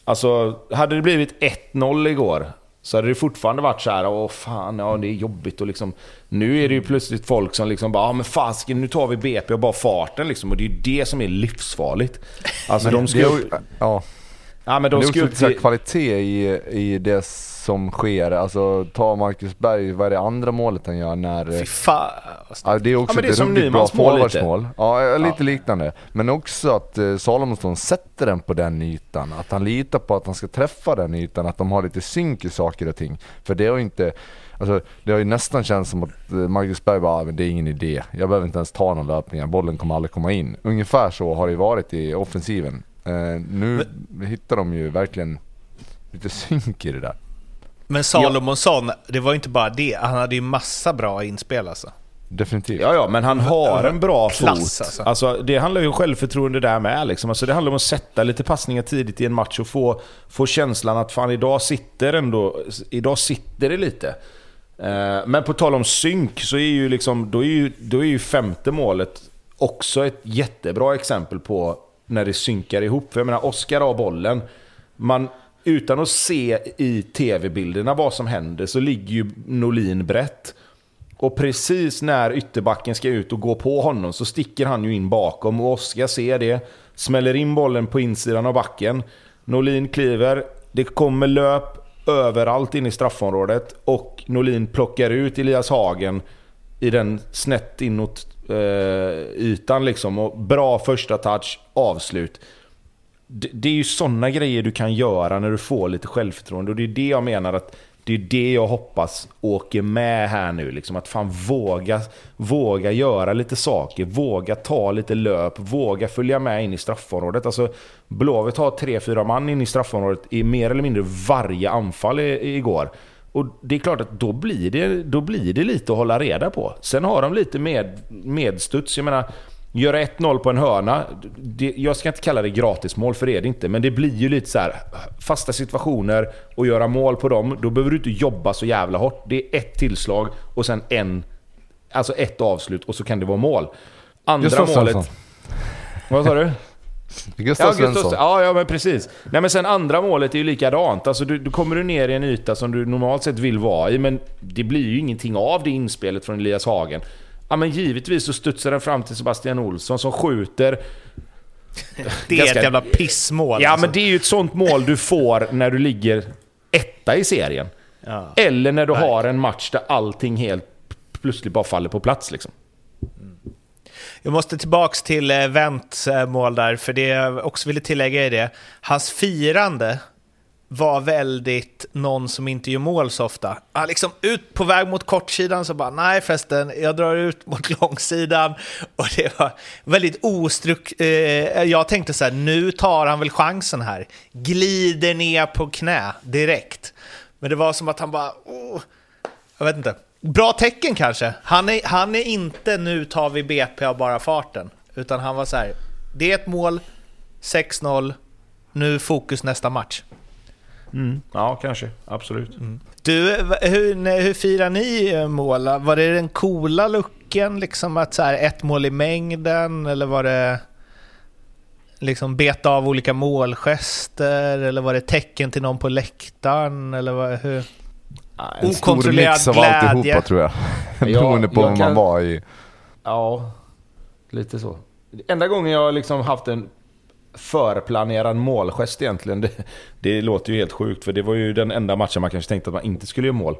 Alltså, hade det blivit 1-0 igår så hade det fortfarande varit så här, åh fan, ja det är jobbigt och liksom... Nu är det ju plötsligt folk som liksom bara, ja men fasken nu tar vi BP och bara farten liksom. Och det är ju det som är livsfarligt. Alltså de ska ju... Ja. Ja, men de det är också lite kvalitet i, i det som sker. Alltså ta Marcus Berg, vad är det andra målet han gör när... Fy fan. Ja, det är också ja, det är ett som ruggigt bra forwardsmål. Ja, lite ja. liknande. Men också att eh, Salomonsson sätter den på den ytan. Att han litar på att han ska träffa den ytan, att de har lite synk i saker och ting. För det har ju inte... Alltså, det har ju nästan känts som att eh, Marcus Berg bara, ah, det är ingen idé. Jag behöver inte ens ta någon löpningar, bollen kommer aldrig komma in. Ungefär så har det varit i offensiven. Eh, nu men, hittar de ju verkligen lite synk i det där. Men Salomonsson, ja. det var ju inte bara det. Han hade ju massa bra inspel alltså. Definitivt. Ja, ja, men han har en bra Klass, fot. Alltså. alltså. det handlar ju om självförtroende där med. Liksom. Alltså, det handlar om att sätta lite passningar tidigt i en match och få, få känslan att fan idag sitter ändå, idag sitter det lite. Eh, men på tal om synk så är ju liksom, då är ju, då är ju femte målet också ett jättebra exempel på när det synkar ihop. För jag menar, Oskar har bollen. Man, utan att se i tv-bilderna vad som händer så ligger ju Norlin brett. Och precis när ytterbacken ska ut och gå på honom så sticker han ju in bakom och Oskar ser det. Smäller in bollen på insidan av backen. Norlin kliver. Det kommer löp överallt in i straffområdet och Norlin plockar ut Elias Hagen i den snett inåt Eh, ytan liksom. Och bra första touch, avslut. Det, det är ju sådana grejer du kan göra när du får lite självförtroende. Och det är det jag menar att det är det jag hoppas åker med här nu. Liksom att fan våga, våga göra lite saker, våga ta lite löp, våga följa med in i straffområdet. Alltså, Blåvitt har tre, fyra man in i straffområdet i mer eller mindre varje anfall i, igår. Och det är klart att då blir det, då blir det lite att hålla reda på. Sen har de lite med, medstuds. Jag menar, göra 1-0 på en hörna. Det, jag ska inte kalla det gratismål, för det är det inte. Men det blir ju lite så här, fasta situationer och göra mål på dem. Då behöver du inte jobba så jävla hårt. Det är ett tillslag och sen en... Alltså ett avslut och så kan det vara mål. Andra målet... Vad sa du? Gustav ja, Svensson. Ja, ja, men precis. Nej, men sen andra målet är ju likadant. Alltså, du, du kommer du ner i en yta som du normalt sett vill vara i, men det blir ju ingenting av det inspelet från Elias Hagen. Ja, men givetvis så studsar den fram till Sebastian Olsson som skjuter. Det är ganska... ett jävla pissmål. Ja, alltså. men det är ju ett sånt mål du får när du ligger etta i serien. Ja. Eller när du Nej. har en match där allting helt plötsligt bara faller på plats liksom. Jag måste tillbaks till eh, Wendts eh, mål där, för det jag också ville tillägga är det. Hans firande var väldigt någon som inte gör mål så ofta. Han liksom ut på väg mot kortsidan så bara, nej förresten, jag drar ut mot långsidan. Och det var väldigt ostruck... Eh, jag tänkte så här, nu tar han väl chansen här. Glider ner på knä direkt. Men det var som att han bara, oh, jag vet inte. Bra tecken kanske. Han är, han är inte nu tar vi BP av bara farten. Utan han var så här, det är ett mål, 6-0, nu fokus nästa match. Mm. Ja, kanske. Absolut. Du, v- hur, hur firar ni eh, mål? Var det den coola looken, liksom att så här, ett mål i mängden? Eller var det liksom beta av olika målgester? Eller var det tecken till någon på läktaren? Eller vad, hur? En stor mix av glädje. alltihopa tror jag. Ja, Beroende på jag man kan- var i. Ja, lite så. Enda gången jag liksom haft en förplanerad målgest egentligen, det, det låter ju helt sjukt för det var ju den enda matchen man kanske tänkte att man inte skulle göra mål.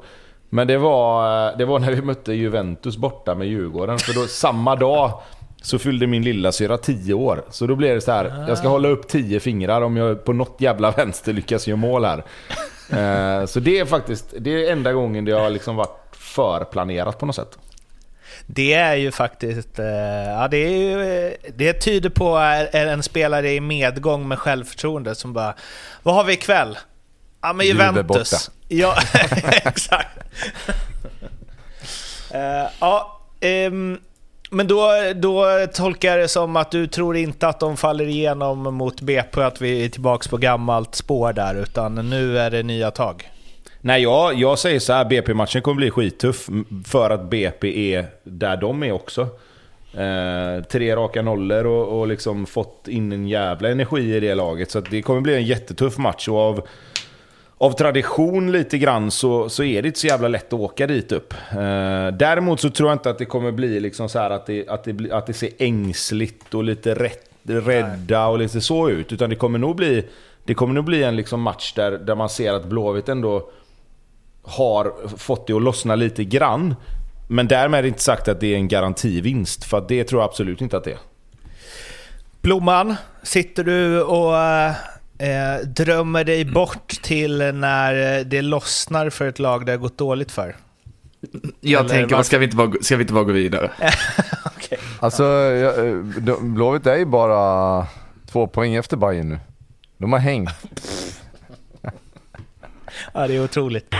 Men det var, det var när vi mötte Juventus borta med Djurgården, för då samma dag så fyllde min lilla syra 10 år. Så då blev det så här, jag ska hålla upp 10 fingrar om jag på något jävla vänster lyckas göra mål här. Eh, Så det är faktiskt, det är enda gången det har liksom varit förplanerat på något sätt. Det är ju faktiskt... eh, Ja, det, är ju, eh, det tyder på en spelare i medgång med självförtroende som bara... Vad har vi ikväll? Ja, men Juve Juventus. Ja, exakt. Ja, ehm, men då, då tolkar jag det som att du tror inte att de faller igenom mot BP, att vi är tillbaka på gammalt spår där, utan nu är det nya tag. Nej, jag, jag säger så här, BP-matchen kommer bli skittuff för att BP är där de är också. Eh, tre raka nollor och, och liksom fått in en jävla energi i det laget. Så att det kommer bli en jättetuff match. Och av, av tradition lite grann så, så är det inte så jävla lätt att åka dit upp. Eh, däremot så tror jag inte att det kommer bli liksom så här att det, att det, att det ser ängsligt och lite rätt, rädda och lite så ut. Utan det kommer nog bli, det kommer nog bli en liksom match där, där man ser att Blåvitt ändå har fått det att lossna lite grann. Men därmed inte sagt att det är en garantivinst, för det tror jag absolut inte att det är. Blomman, sitter du och eh, drömmer dig bort till när det lossnar för ett lag det har gått dåligt för? Jag Eller tänker, ska vi inte bara, ska vi inte bara gå vidare? Alltså, jag, eh, de- Blåvitt är ju bara två poäng efter Bayern nu. De har hängt. Ja, det är otroligt.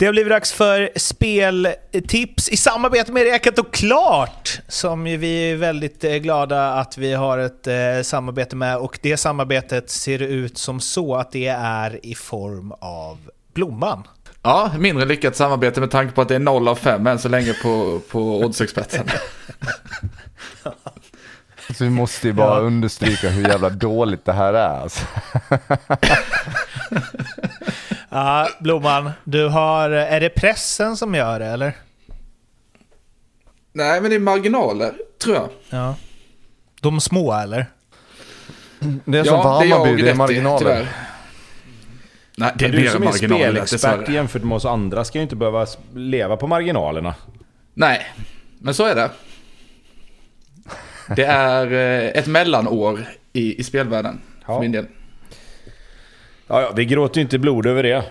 Det har blivit dags för speltips i samarbete med Räkat och Klart, som vi är väldigt eh, glada att vi har ett eh, samarbete med. Och det samarbetet ser ut som så att det är i form av Blomman. Ja, mindre lyckat samarbete med tanke på att det är 0 av 5 än så länge på, på oddsexperten. Så vi måste ju bara Ja. understryka hur jävla dåligt det här är alltså. Ja, Blomman, du har... Är det pressen som gör det, eller? Nej, men det är marginaler, tror jag. Ja. De små, eller? Det är som för jag Hammarby, det i, är marginaler. tyvärr. Nej, det är du som är spelexpert jämfört med oss andra ska ju inte behöva leva på marginalerna. Nej, men så är det. Det är eh, ett mellanår i, i spelvärlden, för Ja. min del. Ja, ja, vi gråter ju inte blod över det.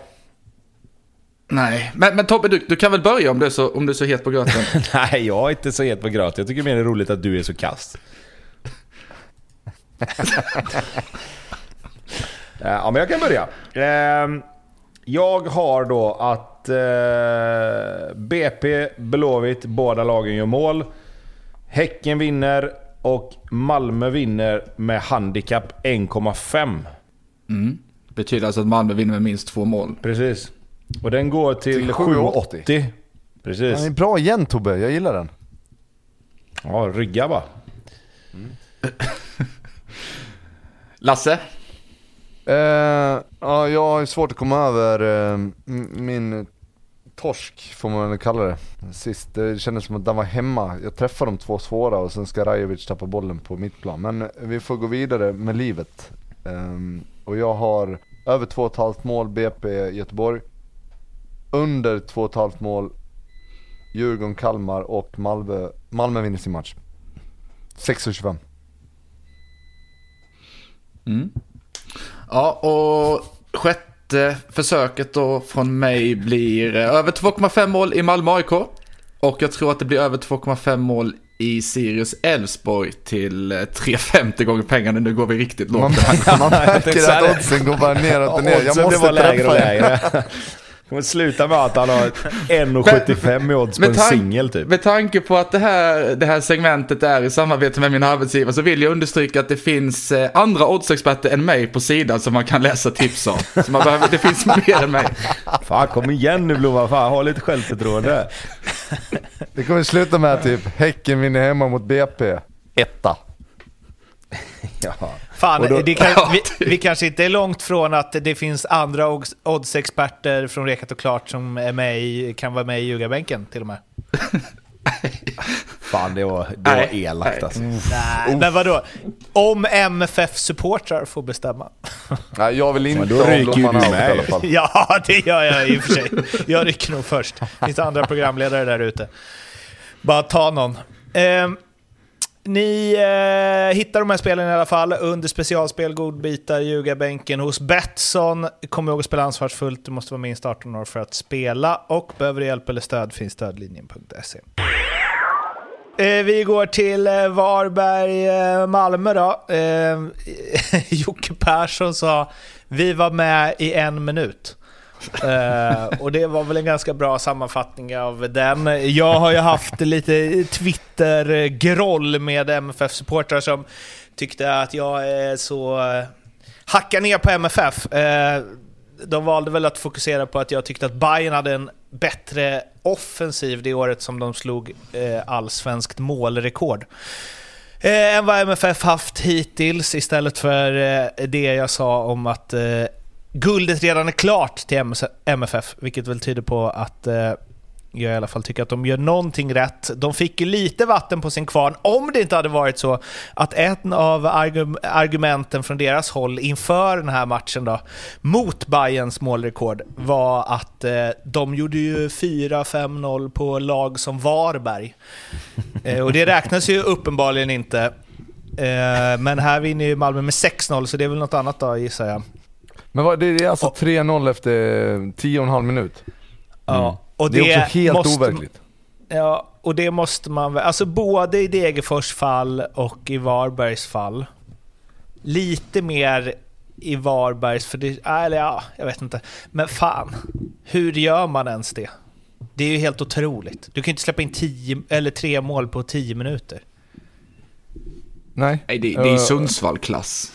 Nej, men, men Tobbe, du, du kan väl börja om du är så, om du är så het på gröten? Nej, jag är inte så het på gröt. Jag tycker mer det är roligt att du är så kast. ja, men jag kan börja. Ehm, Jag har då att eh, BP, Blåvitt, båda lagen gör mål. Häcken vinner och Malmö vinner med handikapp 1,5. Mm. Betyder alltså att Malmö vinner med minst två mål. Precis. Och den går till, Till 7,80. 7,80. Precis. Den är bra igen Tobbe, jag gillar den. Ja, rygga bara. Lasse? Eh, ja, jag har svårt att komma över m- min torsk, får man väl kalla det. Sist, det kändes som att den var hemma. Jag träffade de två svåra och sen ska Rajovic tappa bollen på mitt plan. Men vi får gå vidare med livet. Ehm, och jag har över 2,5 mål BP Göteborg. Under 2,5 mål Djurgården, Kalmar och Malmö, Malmö vinner sin match. 6,25. Mm. Ja, och sjätte försöket då från mig blir eh, över 2,5 mål i Malmö AIK. Och jag tror att det blir över 2,5 mål i Sirius Elfsborg till eh, 3,50 gånger pengarna. Nu går vi riktigt lågt. Man, man märker att det. oddsen går bara neråt och ner. Jag måste bara lägre och lägre. kommer sluta med att han har 1,75 i odds på en singel typ. Med tanke på att det här, det här segmentet är i samarbete med min arbetsgivare så vill jag understryka att det finns eh, andra oddsexperter än mig på sidan som man kan läsa tips av. Så man behöver, det finns mer än mig. Fan kom igen nu Blomman, fan ha lite självförtroende. Det kommer sluta med typ Häcken vinner hemma mot BP. Etta. Ja. Fan, då- det kan, Ja, vi, vi kanske inte är långt från att det finns andra odds- oddsexperter från Rekat och Klart som är med i, kan vara med i ljugarbänken till och med. Fan det var, det var Nej, elakt nej. alltså. Nej, men vadå? Om MFF-supportrar får bestämma. Nej, jag vill inte Men då ryker ju du med i alla fall. Ja, det gör jag i och för sig. Jag rycker nog först. Det finns andra programledare där ute. Bara ta någon. Eh, ni eh, hittar de här spelen i alla fall under specialspel, godbitar, ljugarbänken hos Betsson. Kom ihåg att spela ansvarsfullt, du måste vara minst 18 år för att spela. Och behöver du hjälp eller stöd finns stödlinjen.se. Eh, vi går till eh, Varberg-Malmö eh, då. Eh, Jocke Persson sa vi var med i en minut. Eh, och det var väl en ganska bra sammanfattning av den. Jag har ju haft lite Twitter-groll med MFF-supportrar som tyckte att jag är så... Eh, hacka ner på MFF. Eh, de valde väl att fokusera på att jag tyckte att Bayern hade en bättre offensiv det året som de slog allsvenskt målrekord. Eh, än vad MFF haft hittills istället för eh, det jag sa om att eh, guldet redan är klart till MFF, vilket väl tyder på att eh, jag i alla fall tycker att de gör någonting rätt. De fick ju lite vatten på sin kvarn om det inte hade varit så att ett av argumenten från deras håll inför den här matchen då, mot Bayerns målrekord var att eh, de gjorde ju 4-5-0 på lag som Varberg. Eh, och det räknas ju uppenbarligen inte. Eh, men här vinner ju Malmö med 6-0, så det är väl något annat då gissar jag. Men vad, det är alltså 3-0 efter 10,5 minut. Ja, och Mm. Det är också helt måste- overkligt. Ja, och det måste man väl... Alltså både i Degerfors fall och i Varbergs fall. Lite mer i Varbergs, för det... Eller ja, jag vet inte. Men fan, hur gör man ens det? Det är ju helt otroligt. Du kan ju inte släppa in tio, eller tre mål på tio minuter. Nej. Nej, det, det är ju Eh, Sundsvall-klass.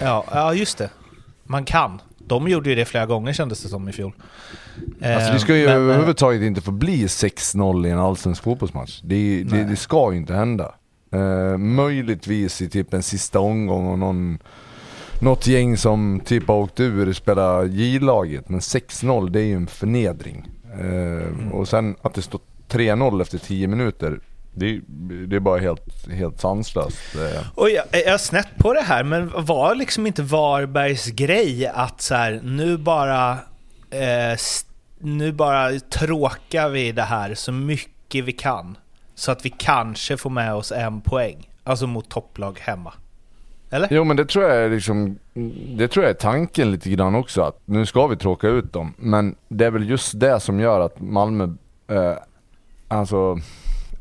Ja, ja, just det. Man kan. De gjorde ju det flera gånger kändes det som i fjol. Alltså Eh, det ska ju men, eh, överhuvudtaget inte få bli 6-0 i en allsvensk fotbollsmatch. Det, det, det ska ju inte hända. Eh, möjligtvis i typ en sista omgång och någon, något gäng som typ har åkt ur spelar J-laget. Men 6-0 det är ju en förnedring. Eh, Och sen att det står 3-0 efter 10 minuter. Det, det är bara helt, helt sanslöst. Och jag, jag är snett på det här, men var liksom inte Varbergs grej att så här, nu bara eh, nu bara tråkar vi det här så mycket vi kan. Så att vi kanske får med oss en poäng. Alltså mot topplag hemma. Eller? Jo men det tror jag är liksom, det tror jag är tanken lite grann också att nu ska vi tråka ut dem. Men det är väl just det som gör att Malmö eh, alltså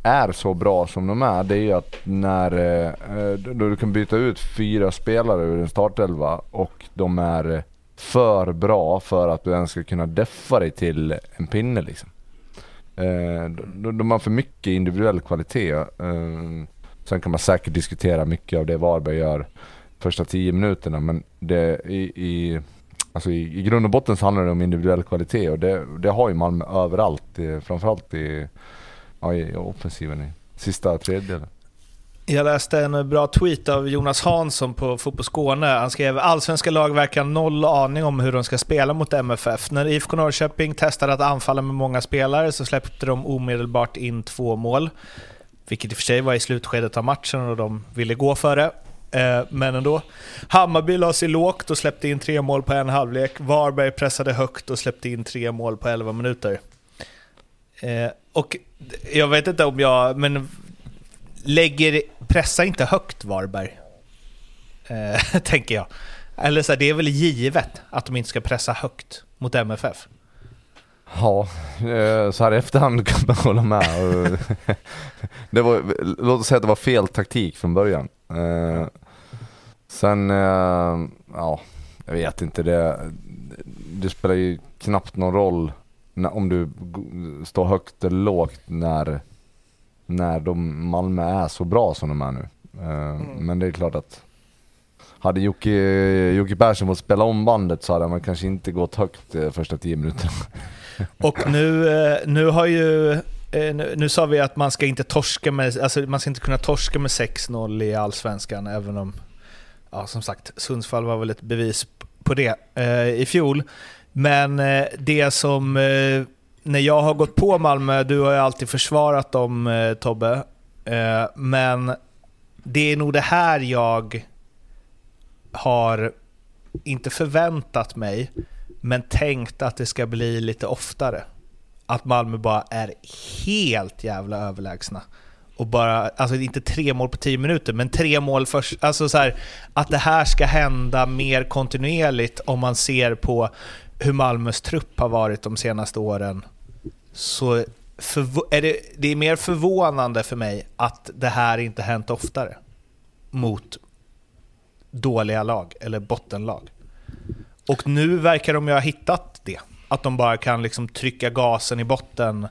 är så bra som de är. Det är ju att när eh, då du kan byta ut fyra spelare ur en startelva och de är för bra för att du ens ska kunna deffa dig till en pinne liksom. Eh, de har för mycket individuell kvalitet. Eh, sen kan man säkert diskutera mycket av det Varberg gör första tio minuterna men det, i, i, alltså i, i grund och botten så handlar det om individuell kvalitet och det, det har ju Malmö överallt. Framförallt i, ja, i offensiven i sista tredjedelen. Jag läste en bra tweet av Jonas Hansson på Fotboll Skåne. Han skrev allsvenska lag verkar ha noll aning om hur de ska spela mot MFF. När IFK Norrköping testade att anfalla med många spelare så släppte de omedelbart in två mål. Vilket i och för sig var i slutskedet av matchen och de ville gå för det. Eh, men ändå. Hammarby la sig lågt och släppte in tre mål på en halvlek. Varberg pressade högt och släppte in tre mål på 11 minuter. Eh, och jag vet inte om jag... Men lägger, pressa inte högt Varberg. Eh, tänker jag. Eller så här, det är väl givet att de inte ska pressa högt mot MFF. Ja, eh, så här i efterhand kan man hålla med. Det var, låt oss säga att det var fel taktik från början. Eh, sen, eh, ja, jag vet inte. Det, det spelar ju knappt någon roll om du står högt eller lågt när, när de Malmö är så bra som de är nu. Eh, Men det är klart att hade Jocke, Jocke Persson fått spela om bandet så hade man kanske inte gått högt eh, första tio minuterna. Och nu, eh, nu har ju... Nu, nu sa vi att man ska inte torska med, alltså man ska inte kunna torska med 6-0 i Allsvenskan, även om, ja som sagt, Sundsvall var väl ett bevis på det eh, i fjol. Men eh, det som, eh, när jag har gått på Malmö, du har ju alltid försvarat dem eh, Tobbe, men det är nog det här jag har, inte förväntat mig, men tänkt att det ska bli lite oftare. Att Malmö bara är helt jävla överlägsna. Och bara, alltså inte tre mål på tio minuter, men tre mål först. Alltså så här, att det här ska hända mer kontinuerligt om man ser på hur Malmös trupp har varit de senaste åren. Så är det, det är mer förvånande för mig att det här inte hänt oftare mot dåliga lag eller bottenlag. Och nu verkar de ju ha hittat det. Att de bara kan liksom trycka gasen i botten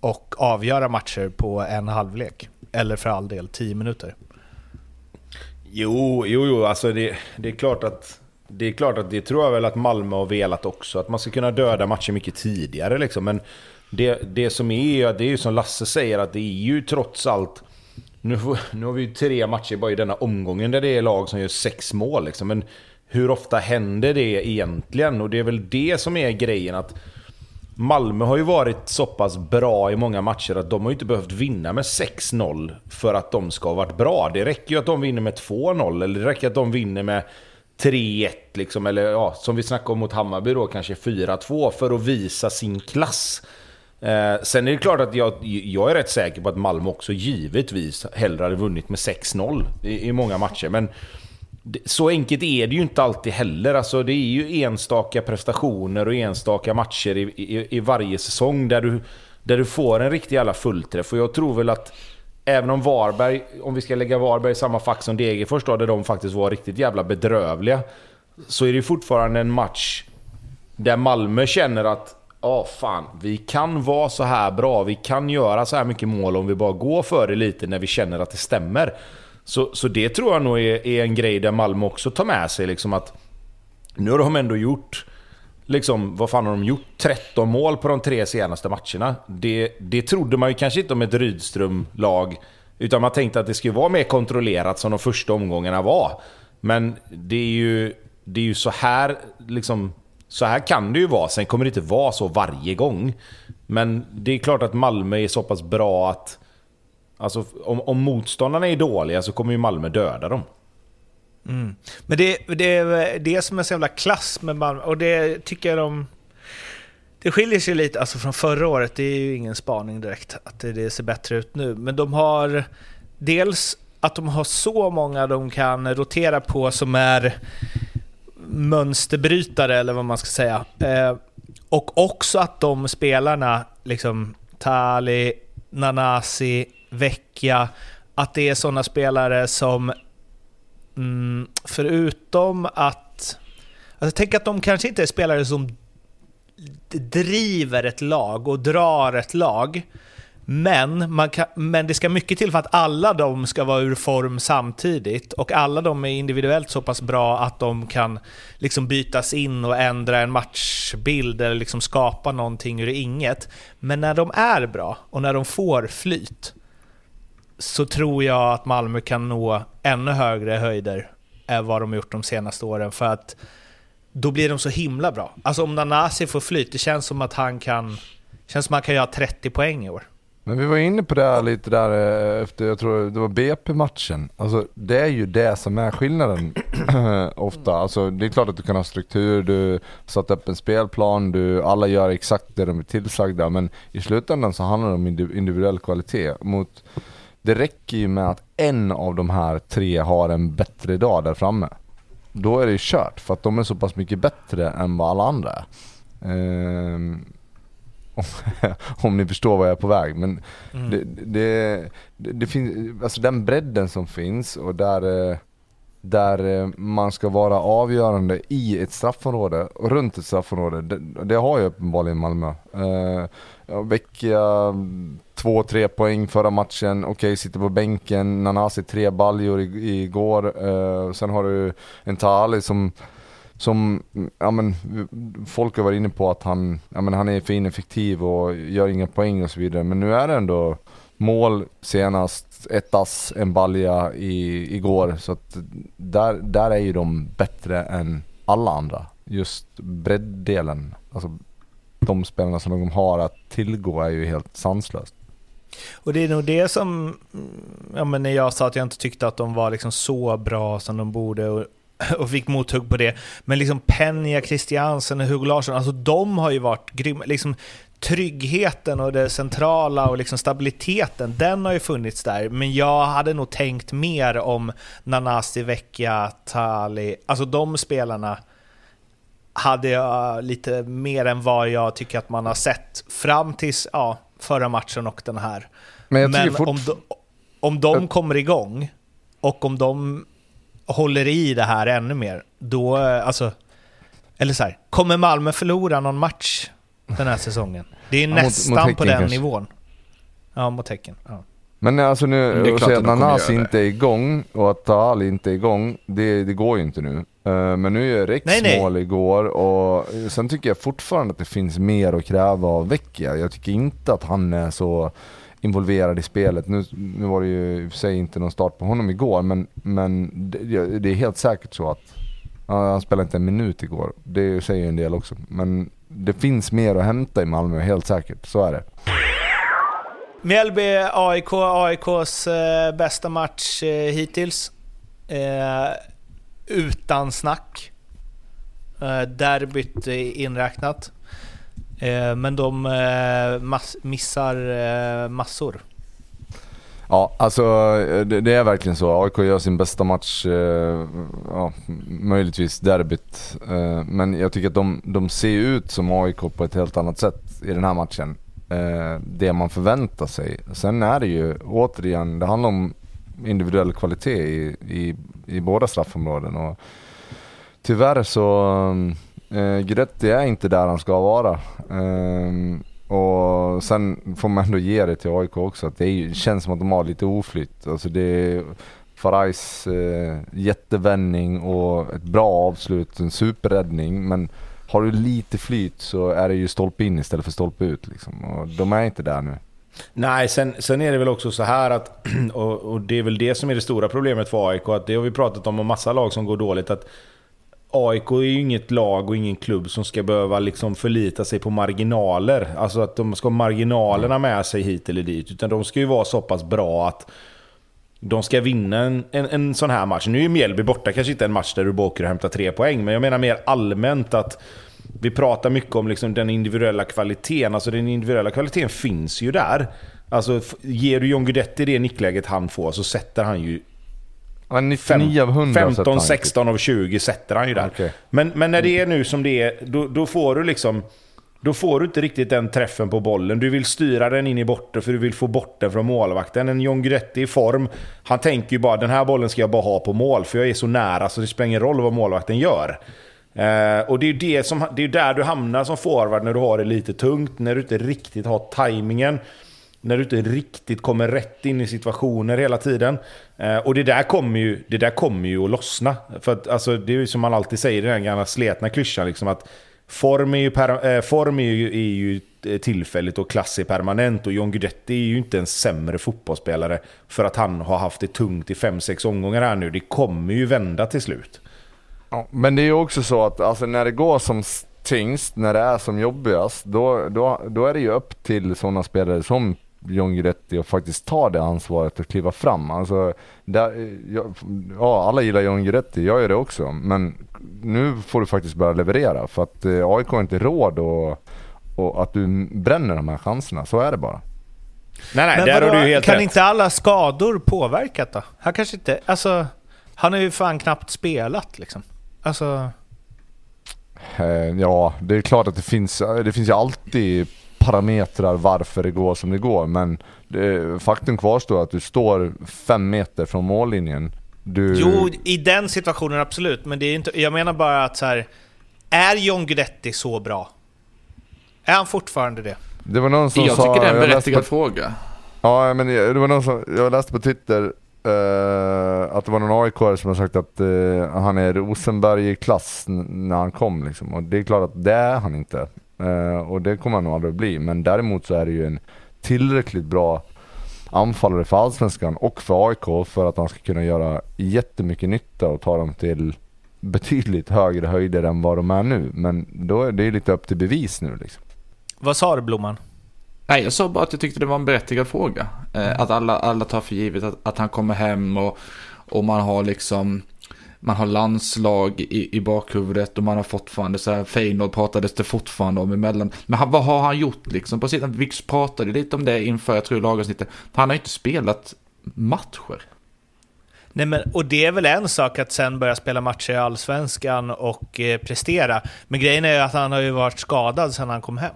och avgöra matcher på en halvlek. Eller för all del, tio minuter. Jo, jo, jo, alltså det, det är klart att... Det är klart att det tror jag väl att Malmö har velat också. Att man ska kunna döda matcher mycket tidigare liksom. Men det, det som är, det är ju som Lasse säger, att det är ju trots allt... Nu, nu har vi ju tre matcher bara i denna omgången där det är lag som gör sex mål liksom. Men hur ofta händer det egentligen? Och det är väl det som är grejen att... Malmö har ju varit så pass bra i många matcher att de har ju inte behövt vinna med 6-0 för att de ska ha varit bra. Det räcker ju att de vinner med 2-0 eller det räcker att de vinner med 3-1 liksom, eller ja, som vi snackade om mot Hammarby då, kanske 4-2 för att visa sin klass. Eh, sen är det klart att jag, jag är rätt säker på att Malmö också givetvis hellre hade vunnit med 6-0 i, i många matcher. Men det- så enkelt är det ju inte alltid heller. Alltså, det är ju enstaka prestationer och enstaka matcher i, i, i varje säsong där du, där du får en riktig jävla fullträff. Och jag tror väl att även om Varberg, om vi ska lägga Varberg i samma fack som Degerfors då, där de faktiskt var riktigt jävla bedrövliga. Så är det fortfarande en match där Malmö känner att Ja, fan. Vi kan vara så här bra. Vi kan göra så här mycket mål om vi bara går för det lite när vi känner att det stämmer. Så, så det tror jag nog är, är en grej där Malmö också tar med sig. Liksom att nu har de ändå gjort... Liksom, vad fan har de gjort? 13 mål på de tre senaste matcherna. Det, det trodde man ju kanske inte om ett Rydström-lag. Utan man tänkte att det skulle vara mer kontrollerat som de första omgångarna var. Men det är ju, det är ju så här liksom... Så här kan det ju vara. Sen kommer det inte vara så varje gång. Men det är klart att Malmö är så pass bra att... Alltså om, om motståndarna är dåliga så kommer ju Malmö döda dem. Mm. Men det, det är det som är så jävla klass med Malmö. Och det tycker jag de... Det skiljer sig lite alltså från förra året. Det är ju ingen spaning direkt att det, det ser bättre ut nu. Men de har dels att de har så många de kan rotera på som är mönsterbrytare eller vad man ska säga. Eh, och också att de spelarna, liksom Tali, Nanasi, Vecchia, att det är sådana spelare som Mm, förutom att... Alltså tänk att de kanske inte är spelare som driver ett lag och drar ett lag. Men, man kan, men det ska mycket till för att alla de ska vara ur form samtidigt. Och alla de är individuellt så pass bra att de kan liksom bytas in och ändra en matchbild eller liksom skapa någonting ur inget. Men när de är bra och när de får flyt så tror jag att Malmö kan nå ännu högre höjder än vad de gjort de senaste åren. För att då blir de så himla bra. Alltså om Nanasi får flyt, det känns som att han kan, känns som att han kan göra 30 poäng i år. Men vi var inne på det här lite där eh, efter, jag tror det var BP-matchen. Alltså det är ju det som är skillnaden ofta. Alltså det är klart att du kan ha struktur, du satt upp en spelplan, du, alla gör exakt det de är tillsagda. Men i slutändan så handlar det om individuell kvalitet. Mot, det räcker ju med att en av de här tre har en bättre dag där framme. Då är det ju kört, för att de är så pass mycket bättre än vad alla andra är. Ehm, om ni förstår vad jag är på väg. Men det, det, det, det finns, alltså den bredden som finns och där, eh, där eh, man ska vara avgörande i ett straffområde och runt ett straffområde. Det, det har ju uppenbarligen Malmö. Vecchia, mm, två, tre poäng förra matchen. Okej, okay, sitter på bänken. Nanasi tre baljor igår. Uh, sen har du en Tali som som, ja men, folk har varit inne på att han, ja men han är för ineffektiv och gör inga poäng och så vidare. Men nu är det ändå mål senast, ett ass, en balja i, igår. Så att där, där är ju de bättre än alla andra. Just bredddelen, alltså de spelarna som de har att tillgå är ju helt sanslöst. Och det är nog det som, ja men när jag sa att jag inte tyckte att de var liksom så bra som de borde och, och fick mothugg på det. Men liksom Penja, Christiansen och Hugo Larsson, alltså de har ju varit grymma. Liksom, tryggheten och det centrala och liksom stabiliteten, den har ju funnits där. Men jag hade nog tänkt mer om Nanasi, Vecchia, Tali, alltså de spelarna hade jag lite mer än vad jag tycker att man har sett fram tills ja, förra matchen och den här. Men, Men fort... om, de, om de kommer igång och om de håller i det här ännu mer, då, alltså, eller så här, kommer Malmö förlora någon match den här säsongen? Det är ja, nästan mot, mot på den kanske. nivån. Ja, mot Häcken. Ja. Men alltså nu, att säga att Nanas inte är igång och att Taal inte är igång, det, det går ju inte nu. Uh, men nu är Rex nej, nej. mål igår och sen tycker jag fortfarande att det finns mer att kräva av Vecchia. Jag tycker inte att han är så involverad i spelet. Nu, nu var det ju i och för sig inte någon start på honom igår, men, men det, det är helt säkert så att han spelade inte en minut igår. Det säger ju en del också. Men det finns mer att hämta i Malmö, helt säkert. Så är det. Mjällby, AIK, AIKs eh, bästa match eh, hittills. Eh, utan snack. Eh, derbyt inräknat. Eh, men de eh, mass missar eh, massor. Ja, alltså det, det, är verkligen så. AIK gör sin bästa match, eh, ja, möjligtvis derbyt. Eh, men jag tycker att de, de ser ut som AIK på ett helt annat sätt i den här matchen. Eh, det man förväntar sig. Sen är det ju återigen, det handlar om individuell kvalitet i, i, i båda straffområden. Och tyvärr så, eh, Guidetti är inte där han ska vara. Eh, och sen får man ändå ge det till AIK också, att det är, känns som att de har lite oflytt. Alltså det är Farajs eh, jättevändning och ett bra avslut, en superräddning. Men har du lite flyt så är det ju stolpe in istället för stolpe ut. Liksom. Och de är inte där nu. Nej, sen, sen är det väl också så här att, och, och, det är väl det som är det stora problemet för AIK, att det har vi pratat om, och massa lag som går dåligt, att AIK är ju inget lag och ingen klubb som ska behöva liksom förlita sig på marginaler. Alltså att de ska ha marginalerna med sig hit eller dit. Utan de ska ju vara så pass bra att de ska vinna en, en, en sån här match. Nu är Mjällby borta kanske inte en match där du bara åker och hämtar tre poäng. Men jag menar mer allmänt att vi pratar mycket om liksom den individuella kvaliteten. Alltså den individuella kvaliteten finns ju där. Alltså ger du John Guidetti det nickläget han får så sätter han ju 99 av 100 15, 16 av 20 sätter han ju där. Okay. Men, men när det är nu som det är, då, då, får du liksom... Då får du inte riktigt den träffen på bollen. Du vill styra den in i borta för du vill få bort den från målvakten. En John Guidetti i form, han tänker ju bara den här bollen ska jag bara ha på mål för jag är så nära så det spelar ingen roll vad målvakten gör. Eh, och det är ju det som, det är där du hamnar som forward när du har det lite tungt, när du inte riktigt har tajmingen när du inte riktigt kommer rätt in i situationer hela tiden. Eh, och det där kommer ju, det där kommer ju att lossna. För att, alltså, det är ju som man alltid säger, den gamla sletna klyschan, liksom att form är ju, per, eh, form är ju, är ju tillfälligt och klass är permanent. Och John Guidetti är ju inte en sämre fotbollsspelare för att han har haft det tungt i 5-6 omgångar här nu. Det kommer ju vända till slut. Ja, men det är ju också så att alltså, när det går som tyngst, när det är som jobbigast, då, då, då är det ju upp till sådana spelare som John Guidetti och faktiskt ta det ansvaret och kliva fram. Alltså, där, ja, alla gillar John Guidetti, jag gör det också. Men nu får du faktiskt börja leverera för att eh, AIK har inte råd och, och att du bränner de här chanserna. Så är det bara. Nej, nej, Men där vadå, har du helt Kan rätt. inte alla skador påverkat då? Han kanske inte... Alltså, han har ju fan knappt spelat liksom. Alltså... Eh, ja, det är klart att det finns, det finns ju alltid parametrar varför det går som det går. Men det, faktum kvarstår att du står fem meter från mållinjen Du, Jo, i den situationen absolut, men det är inte, jag menar bara att så här, är John Guidetti så bra? Är han fortfarande det? det var någon som Jag sa... tycker det är en jag läste berättigad på- fråga. Ja, men det var någon som, jag läste på Twitter Uh, att det var någon aik som har sagt att uh, han är Rosenberg-klass när han kom liksom. Och det är klart att det är han inte. Uh, och det kommer han nog aldrig att bli. Men däremot så är det ju en tillräckligt bra anfallare för Allsvenskan och för AIK för att han ska kunna göra jättemycket nytta och ta dem till betydligt högre höjder än vad de är nu. Men då är det lite upp till bevis nu liksom. Vad sa du Blomman? Nej, jag sa bara att jag tyckte det var en berättigad fråga. Eh, att alla, alla tar för givet att, att han kommer hem och, och man har liksom man har landslag i, i bakhuvudet och man har fortfarande så här, Feyenoord pratades det fortfarande om emellan. Men han, vad har han gjort liksom? På sidan, vi pratade lite om det inför, jag tror, lagavsnittet. Han har inte spelat matcher. Nej, men, och det är väl en sak att sen börja spela matcher i Allsvenskan och eh, prestera. Men grejen är ju att han har ju varit skadad sedan han kom hem.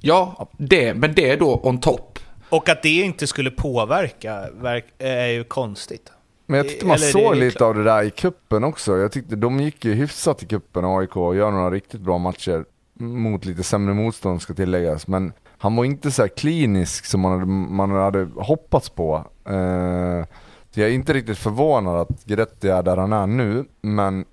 Ja, det, men det är då on top. Och att det inte skulle påverka verk, är ju konstigt. Men jag tyckte man Eller såg lite klart. av det där i kuppen också. Jag tyckte de gick ju hyfsat i kuppen AIK och gör några riktigt bra matcher mot lite sämre motstånd ska tilläggas. Men han var inte så här klinisk som man hade, man hade hoppats på. Eh, så jag är inte riktigt förvånad att Guidetti är där han är nu, men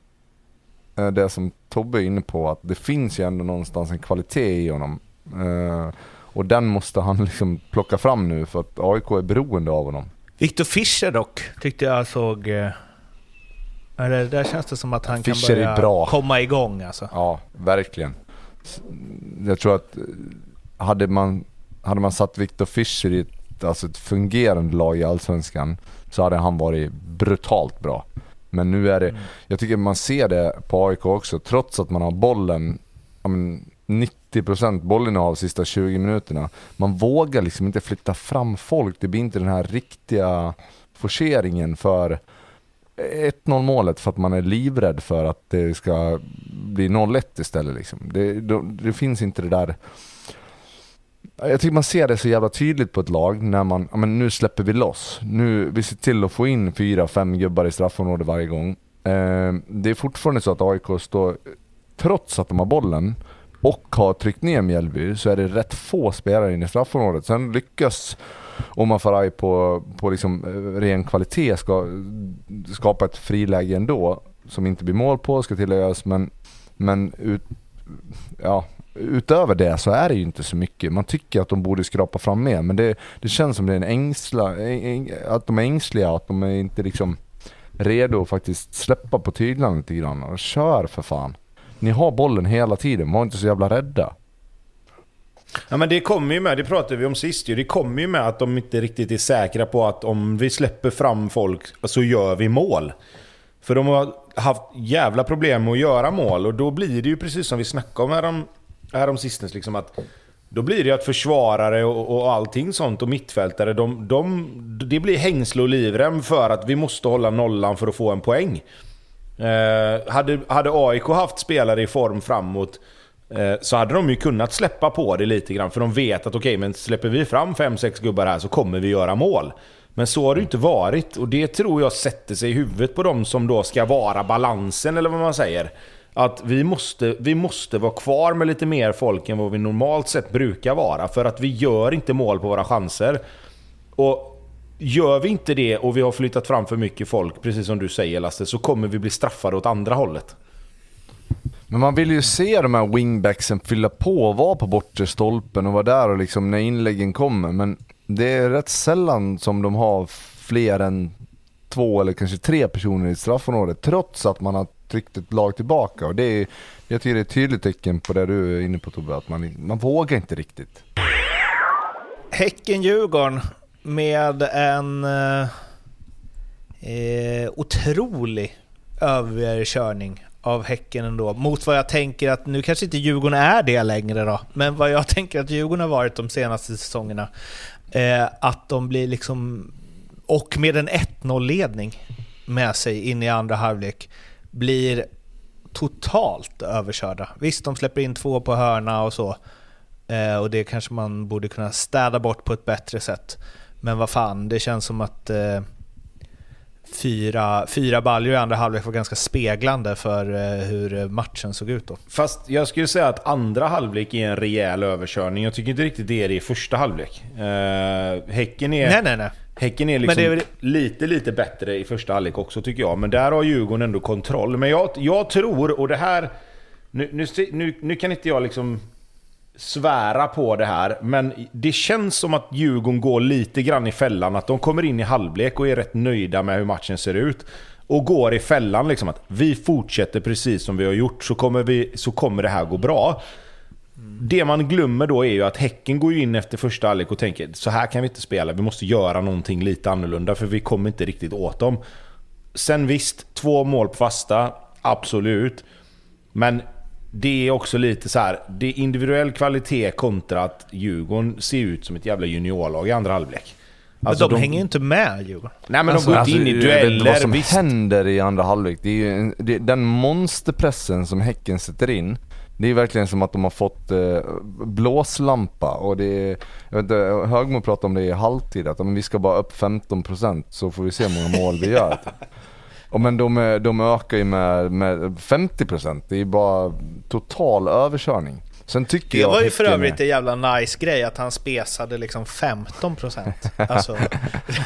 eh, det som Tobbe är inne på, att det finns ju ändå någonstans en kvalitet i honom. Eh, och den måste han liksom plocka fram nu för att AIK är beroende av honom. Victor Fischer dock, tyckte jag såg... eh, Eller där känns det som att han Fischer kan börja komma igång alltså. Ja, verkligen. Jag tror att eh, hade man, hade man satt Victor Fischer i ett, alltså ett fungerande lag i Allsvenskan så hade han varit brutalt bra. Men nu är det, Mm. jag tycker man ser det på AIK också, trots att man har bollen, ja men 90% bollinnehav de sista 20 minuterna. Man vågar liksom inte flytta fram folk, det blir inte den här riktiga forceringen för 1-0 målet för att man är livrädd för att det ska bli 0-1 istället. Liksom. Det, det, det finns inte det där... Jag tycker man ser det så jävla tydligt på ett lag när man, men nu släpper vi loss. Nu, vi ser till att få in fyra, fem gubbar i straffområdet varje gång. Eh, det är fortfarande så att AIK står, trots att de har bollen och har tryckt ner Mjällby, så är det rätt få spelare inne i straffområdet. Sen lyckas Omar Faraj på, på liksom eh, ren kvalitet ska skapa ett friläge ändå, som inte blir mål på, ska tilläggas, men, men ut, ja, utöver det så är det ju inte så mycket. Man tycker att de borde skrapa fram mer, men det, det känns som det är en ängsla, äng- att de är ängsliga, att de är inte liksom redo att faktiskt släppa på tyglarna lite grann. Kör för fan. Ni har bollen hela tiden, var inte så jävla rädda. Ja men det kommer ju med, det pratade vi om sist ju. Det kommer ju med att de inte riktigt är säkra på att om vi släpper fram folk så gör vi mål. För de har haft jävla problem med att göra mål och då blir det ju precis som vi snackade om härom, härom sistens liksom att då blir det att försvarare och, och allting sånt och mittfältare, de, de, det blir hängsle och livrem för att vi måste hålla nollan för att få en poäng. Eh, hade, hade AIK haft spelare i form framåt eh, så hade de ju kunnat släppa på det lite grann. För de vet att okej, men släpper vi fram 5-6 gubbar här så kommer vi göra mål. Men så har det ju inte varit och det tror jag sätter sig i huvudet på de som då ska vara balansen eller vad man säger. Att vi måste, vi måste vara kvar med lite mer folk än vad vi normalt sett brukar vara. För att vi gör inte mål på våra chanser. Och Gör vi inte det och vi har flyttat fram för mycket folk, precis som du säger Lasse, så kommer vi bli straffade åt andra hållet. Men man vill ju se de här wingbacksen fylla på och vara på bortre stolpen och vara där och liksom när inläggen kommer. Men det är rätt sällan som de har fler än två eller kanske tre personer i straffområdet trots att man har tryckt ett lag tillbaka. Och det är, jag tycker det är ett tydligt tecken på det du är inne på Tobbe, att man, man vågar inte riktigt. Häcken-Djurgården med en eh, eh, otrolig överkörning av Häcken ändå. Mot vad jag tänker att, nu kanske inte Djurgården är det längre då, men vad jag tänker att Djurgården har varit de senaste säsongerna. Eh, att de blir liksom, och med en 1-0-ledning med sig in i andra halvlek, blir totalt överkörda. Visst, de släpper in två på hörna och så. Eh, och det kanske man borde kunna städa bort på ett bättre sätt. Men vad fan, det känns som att... Eh, fyra, fyra baljor i andra halvlek var ganska speglande för eh, hur matchen såg ut då. Fast jag skulle säga att andra halvlek är en rejäl överkörning. Jag tycker inte riktigt det är det i första halvlek. Uh, häcken är... Nej, nej, nej. Häcken är liksom är lite, lite bättre i första halvlek också tycker jag. Men där har Djurgården ändå kontroll. Men jag, jag tror, och det här... Nu, nu, nu, nu kan inte jag liksom svära på det här, men det känns som att Djurgården går lite grann i fällan. Att de kommer in i halvlek och är rätt nöjda med hur matchen ser ut. Och går i fällan liksom att vi fortsätter precis som vi har gjort så kommer, vi, så kommer det här gå bra. Det man glömmer då är ju att Häcken går in efter första halvlek och tänker så här kan vi inte spela, vi måste göra någonting lite annorlunda för vi kommer inte riktigt åt dem. Sen visst, två mål på fasta, absolut. Men det är också lite så här, det är individuell kvalitet kontra att Djurgården ser ut som ett jävla juniorlag i andra halvlek. Alltså men de, de hänger ju inte med Djurgården. Nej men alltså, de går inte in i alltså, dueller. Vad som visst. händer i andra halvlek, det är ju en, det, den monsterpressen som Häcken sätter in. Det är verkligen som att de har fått eh, blåslampa och det är, jag vet inte, Högmo pratade om det i halvtid, att men vi ska bara upp 15% så får vi se hur många mål vi gör. Och men de, de ökar ju med, med 50%. Det är bara total överkörning. Sen tycker det var ju för övrigt en jävla nice grej att han spesade liksom 15%. Alltså,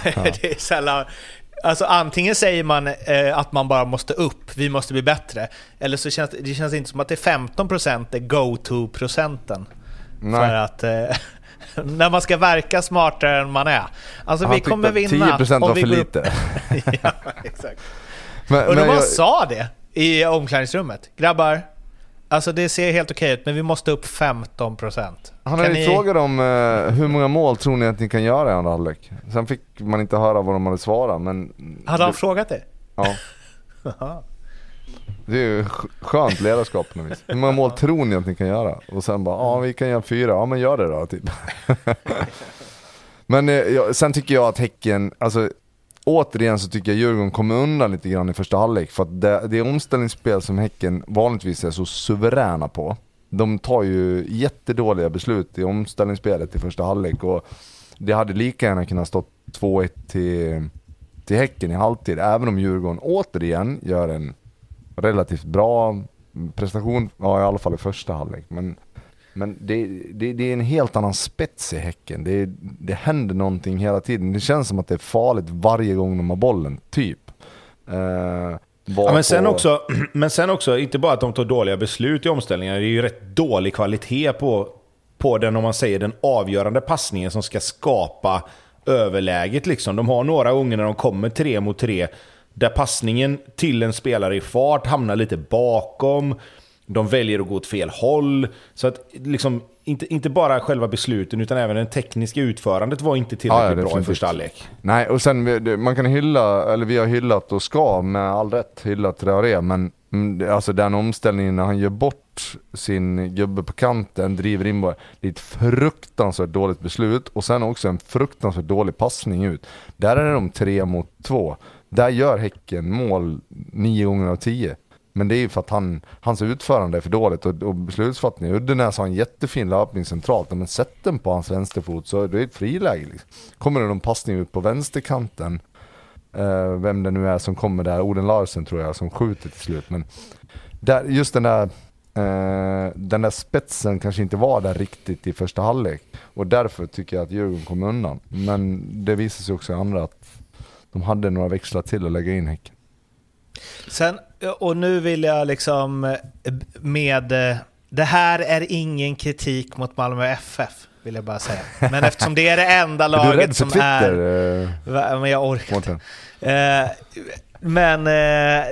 det är sällan... Alltså antingen säger man eh, att man bara måste upp, vi måste bli bättre. Eller så känns det känns inte som att det är 15% är go-to-procenten. För att... Eh, när man ska verka smartare än man är. Alltså Han vi kommer vinna. 10% var för lite. ja, exakt. Men, Undrar om han sa det i omklädningsrummet. Grabbar, alltså det ser helt okej ut men vi måste upp 15%. Han hade ni... frågat om uh, hur många mål tror ni att ni kan göra i andra halvlek? Sen fick man inte höra vad de hade svarat men... Hade han det... frågat det? Ja. Det är ju skönt ledarskap på något vis. Hur många mål tror ni att ni kan göra? Och sen bara, ja vi kan göra fyra, ja men gör det då typ. men eh, sen tycker jag att Häcken, alltså återigen så tycker jag Djurgården kommer undan lite grann i första halvlek. För att det, det omställningsspel som Häcken vanligtvis är så suveräna på. De tar ju jättedåliga beslut i omställningsspelet i första halvlek. Och det hade lika gärna kunnat stå 2-1 till, till Häcken i halvtid. Även om Djurgården återigen gör en relativt bra prestation, ja i alla fall i första halvlek. Men men det, det, det, är en helt annan spets i Häcken. Det, det händer någonting hela tiden. Det känns som att det är farligt varje gång de har bollen, typ. Uh, ja, men, sen också, men sen också, inte bara att de tar dåliga beslut i omställningar, det är ju rätt dålig kvalitet på, på den, om man säger den avgörande passningen som ska skapa överläget. Liksom. De har några gånger när de kommer tre mot tre, där passningen till en spelare i fart hamnar lite bakom. De väljer att gå åt fel håll. Så att liksom, inte, inte bara själva besluten utan även det tekniska utförandet var inte tillräckligt ja, bra i första halvlek. Nej, och sen man kan hylla, eller vi har hyllat och ska med all rätt hylla Traoré, men mm, alltså den omställningen när han gör bort sin gubbe på kanten, driver in bara, det är ett fruktansvärt dåligt beslut och sen också en fruktansvärt dålig passning ut. Där är de tre mot två. Där gör Häcken mål nio gånger av tio. Men det är ju för att han, hans utförande är för dåligt och, och beslutsfattning. Uddenäs har en jättefin löpning centralt, men sätt den på hans vänsterfot så är det ett friläge. Liksom. Kommer det någon passning ut på vänsterkanten, eh, vem det nu är som kommer där, Oden Larsen tror jag, som skjuter till slut. Men där, just den där, eh, den där spetsen kanske inte var där riktigt i första halvlek. Och därför tycker jag att Djurgården kom undan. Men det visar sig också i andra att de hade några växlar till att lägga in Häcken. Sen, och nu vill jag liksom med... Det här är ingen kritik mot Malmö FF, vill jag bara säga. Men eftersom det är det enda laget som Twitter, är... Eh, men jag orkar inte. Eh, men... Eh,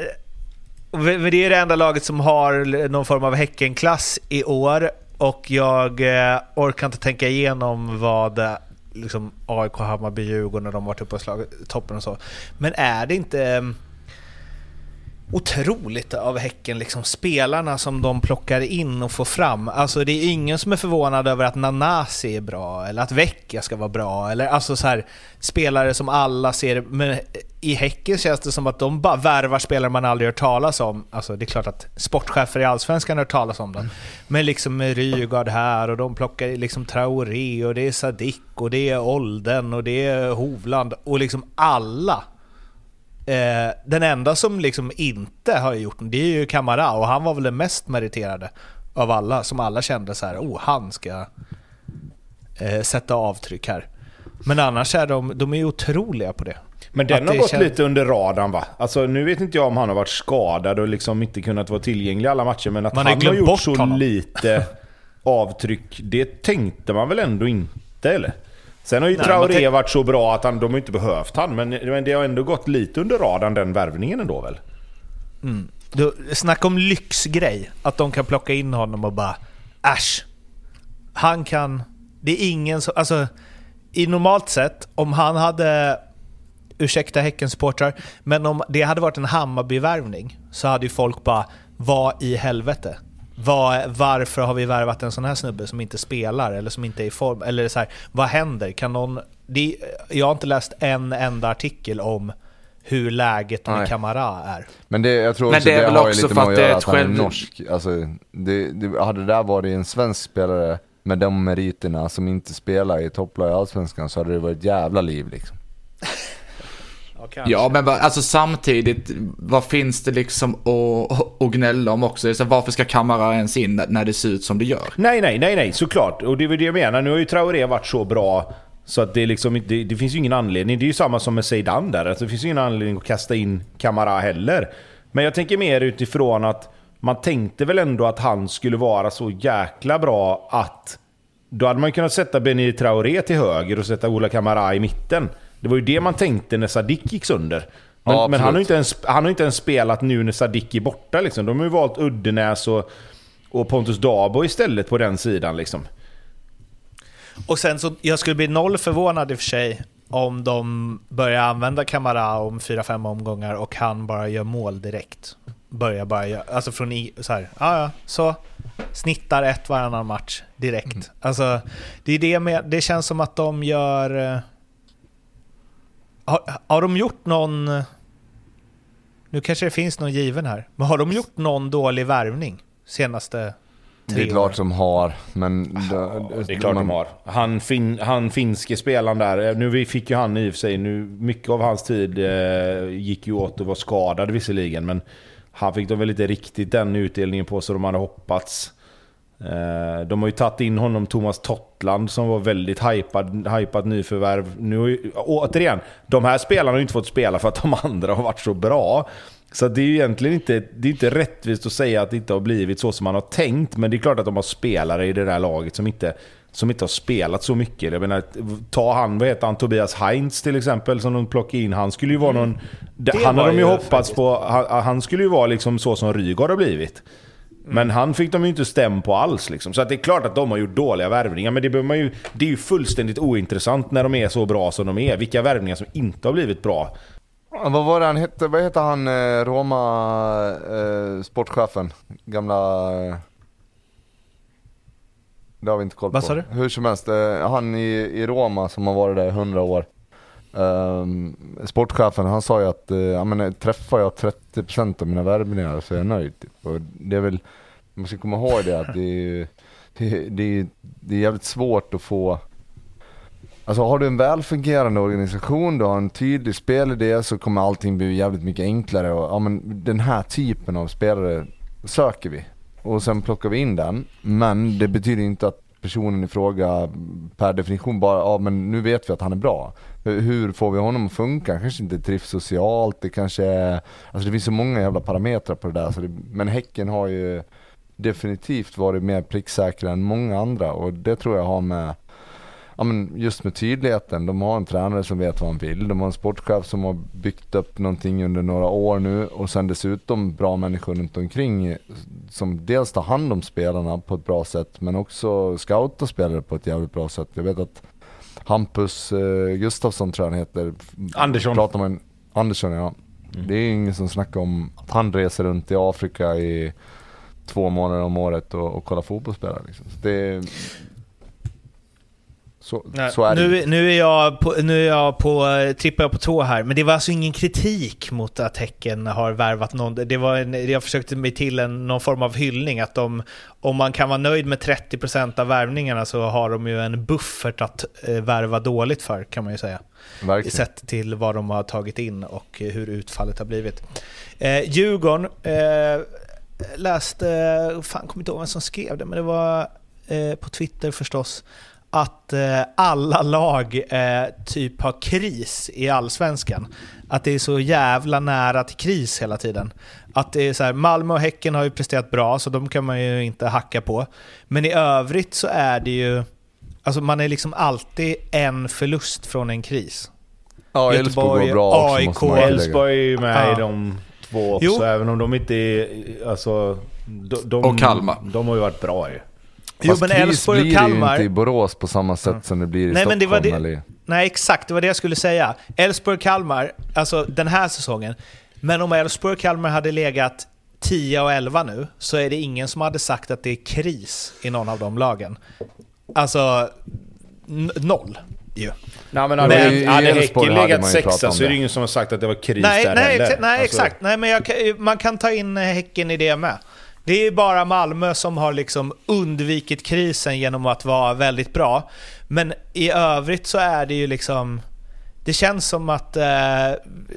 men det är det enda laget som har någon form av Häckenklass i år. Och jag orkar inte tänka igenom vad liksom AIK, Hammarby, Djurgården när de varit uppe på slag, toppen och så. Men är det inte otroligt av Häcken, liksom spelarna som de plockar in och får fram. Alltså det är ingen som är förvånad över att Nanasi är bra, eller att Vecchia ska vara bra, eller alltså så här, spelare som alla ser, men i Häcken känns det som att de bara värvar spelare man aldrig hört talas om. Alltså det är klart att sportchefer i Allsvenskan har hört talas om dem. Men liksom med Rygaard här och de plockar liksom Traoré och det är Sadik och det är Olden och det är Hovland och liksom alla Eh, den enda som liksom inte har gjort det är ju Kamara och han var väl den mest meriterade av alla, som alla kände så här, oh han ska eh, sätta avtryck här. Men annars är de, de är otroliga på det. Men den har gått känns- lite under radarn va? Alltså nu vet inte jag om han har varit skadad och liksom inte kunnat vara tillgänglig i alla matcher. Men att Man han har gjort så honom. lite avtryck, det tänkte man väl ändå inte eller? Sen har ju Nej, Traoré tänk- varit så bra att han, de har inte behövt han. Men, men det har ändå gått lite under radarn den värvningen ändå väl? Du, snacka om lyxgrej, att de kan plocka in honom och bara äsch. Han kan... Det är ingen som... Alltså, i normalt sett, om han hade... Ursäkta Häckens supportrar, men om det hade varit en Hammarby-värvning så hade ju folk bara Vad i helvete? Vad, varför har vi värvat en sån här snubbe som inte spelar eller som inte är i form? Eller så här, vad händer? Kan någon... Det, jag har inte läst en enda artikel om hur läget med Nej. Kamara är. Men det, jag tror Men också det det, är väl har ju också lite för med att att det är göra att han är själv- norsk. Alltså, det, det, hade det där varit en svensk spelare med de meriterna som inte spelar i topplag i Allsvenskan så hade det varit ett jävla liv liksom. Ja, men alltså samtidigt, vad finns det liksom att, att gnälla om också? Så varför ska Kamara ens in när- det ser ut som det gör? Nej, nej, nej, nej, såklart. Och det är väl det jag menar. Nu har ju Traoré varit så bra så att det, är liksom, det, det finns ju ingen anledning. Det är ju samma som med Zeidan där. Alltså, det finns ju ingen anledning att kasta in Kamara heller. Men jag tänker mer utifrån att man tänkte väl ändå att han skulle vara så jäkla bra att då hade man kunnat sätta Beni Traoré till höger och sätta Ola Kamara i mitten. Det var ju det man tänkte när Sadik gick sönder. Men, Ja, men han, har inte ens, han har inte ens spelat nu när Sadik är borta. Liksom. De har ju valt Uddenäs och, och Pontus Dabo istället på den sidan. Liksom. Och sen så, jag skulle bli noll förvånad i och för sig om de börjar använda Kamara om 4-5 omgångar och han bara gör mål direkt. Börjar bara göra, alltså från i, så här, ja ja, så. Snittar ett varannan match direkt. Alltså, det är det med, det känns som att de gör... eh, Har, har de gjort någon... Nu kanske det finns någon given här, men har de gjort någon dålig värvning senaste Det är klart som har, men... Ja, det är klart de har. Han, fin, han finske spelaren där, nu vi fick ju han i och för sig, nu, mycket av hans tid eh, gick ju åt att vara skadad visserligen, men han fick de väl inte riktigt den utdelningen på som de hade hoppats. Eh, de har ju tagit in honom, Thomas Tottland, som var väldigt hypad, hypad nyförvärv. Nu, återigen, de här spelarna har ju inte fått spela för att de andra har varit så bra. Så det är ju egentligen inte, det är inte rättvist att säga att det inte har blivit så som man har tänkt. Men det är klart att de har spelare i det där laget som inte, som inte har spelat så mycket. Jag menar, ta han, vad heter han, Tobias Heinz till exempel, som de plockade in. Han skulle ju vara någon... han var har de ju hoppats faktiskt- på. Han, han skulle ju vara liksom så som Rygaard har blivit. Men han fick de ju inte stäm på alls. Liksom. Så att det är klart att de har gjort dåliga värvningar. Men det, behöver man ju, det är ju fullständigt ointressant när de är så bra som de är. Vilka värvningar som inte har blivit bra. Vad var det han hette? Vad heter han eh, Roma eh, sportchefen? Gamla... Eh, det har vi inte koll på. Vad sa du? Hur som helst, eh, han i, i Roma som har varit där i 100 år ehm, sportchefen han sa ju att eh, jag menar, eh, träffar jag 30% av mina värvningar så är jag nöjd. Typ. Och det är väl, man ska komma ihåg det att det är, det, det, det är jävligt svårt att få Alltså har du en välfungerande organisation, du har en tydlig spelidé så kommer allting bli jävligt mycket enklare. Och, ja, men den här typen av spelare söker vi. Och sen plockar vi in den. Men det betyder inte att personen i fråga per definition bara, ja men nu vet vi att han är bra. Hur- får vi honom att funka? Han kanske inte trivs socialt, det kanske är, alltså det finns så många jävla parametrar på det där. Så det, men Häcken har ju definitivt varit mer pricksäkra än många andra och det tror jag har med ja, men just med tydligheten. De har en tränare som vet vad han vill. De har en sportchef som har byggt upp någonting under några år nu och sen dessutom bra människor runt omkring som dels tar hand om spelarna på ett bra sätt men också scoutar spelare på ett jävligt bra sätt. Jag vet att Hampus eh, Gustafsson tror jag han heter. Andersson. Pratar man, Andersson ja. Det är ingen som snackar om att han reser runt i Afrika i två månader om året och, och kollar fotbollsspelare. Liksom. Det, Så, så är nu, nu är jag på, nu är jag på, trippar jag på tå här, men det var alltså ingen kritik mot att Häcken har värvat någon. Det var en, jag försökte mig till en, någon form av hyllning, att de, om man kan vara nöjd med 30% av värvningarna så har de ju en buffert att eh, värva dåligt för, kan man ju säga. Verkligen. Sett till vad de har tagit in och hur utfallet har blivit. Eh, Djurgården eh, läste, fan kommer inte ihåg vem som skrev det, men det var eh, på Twitter förstås, att eh, alla lag eh, typ har kris i allsvenskan. Att det är så jävla nära till kris hela tiden. Att det är så här, Malmö och Häcken har ju presterat bra, så de kan man ju inte hacka på. Men i övrigt så är det ju, alltså man är liksom alltid en förlust från en kris. Ja, Elfsborg går bra också, AIK. Elfsborg är ju med Ja. i de två också, Jo. även om de inte är... Alltså, de, de, Och Kalmar. De har ju varit bra ju. Jo Fast men kris Elfsborg och blir det ju Kalmar... inte i Borås på samma sätt som det blir i Nej, Stockholm. men det var det- Eller? Nej, exakt. Det var det jag skulle säga. Elfsborg och Kalmar, alltså den här säsongen. Men om Elfsborg och Kalmar hade legat 10 och 11 nu, så är det ingen som hade sagt att det är kris i någon av de lagen. Alltså, noll ju. Nej, men Men hade, i hade Elfsborg Häcken legat sexa så är det ingen som har sagt att det var kris Nej, där nej, heller. exa- nej Alltså, exakt. Nej, men jag, man kan ta in Häcken i det med. Det är bara Malmö som har liksom undvikit krisen genom att vara väldigt bra. Men i övrigt så är det ju liksom... Det känns som att eh,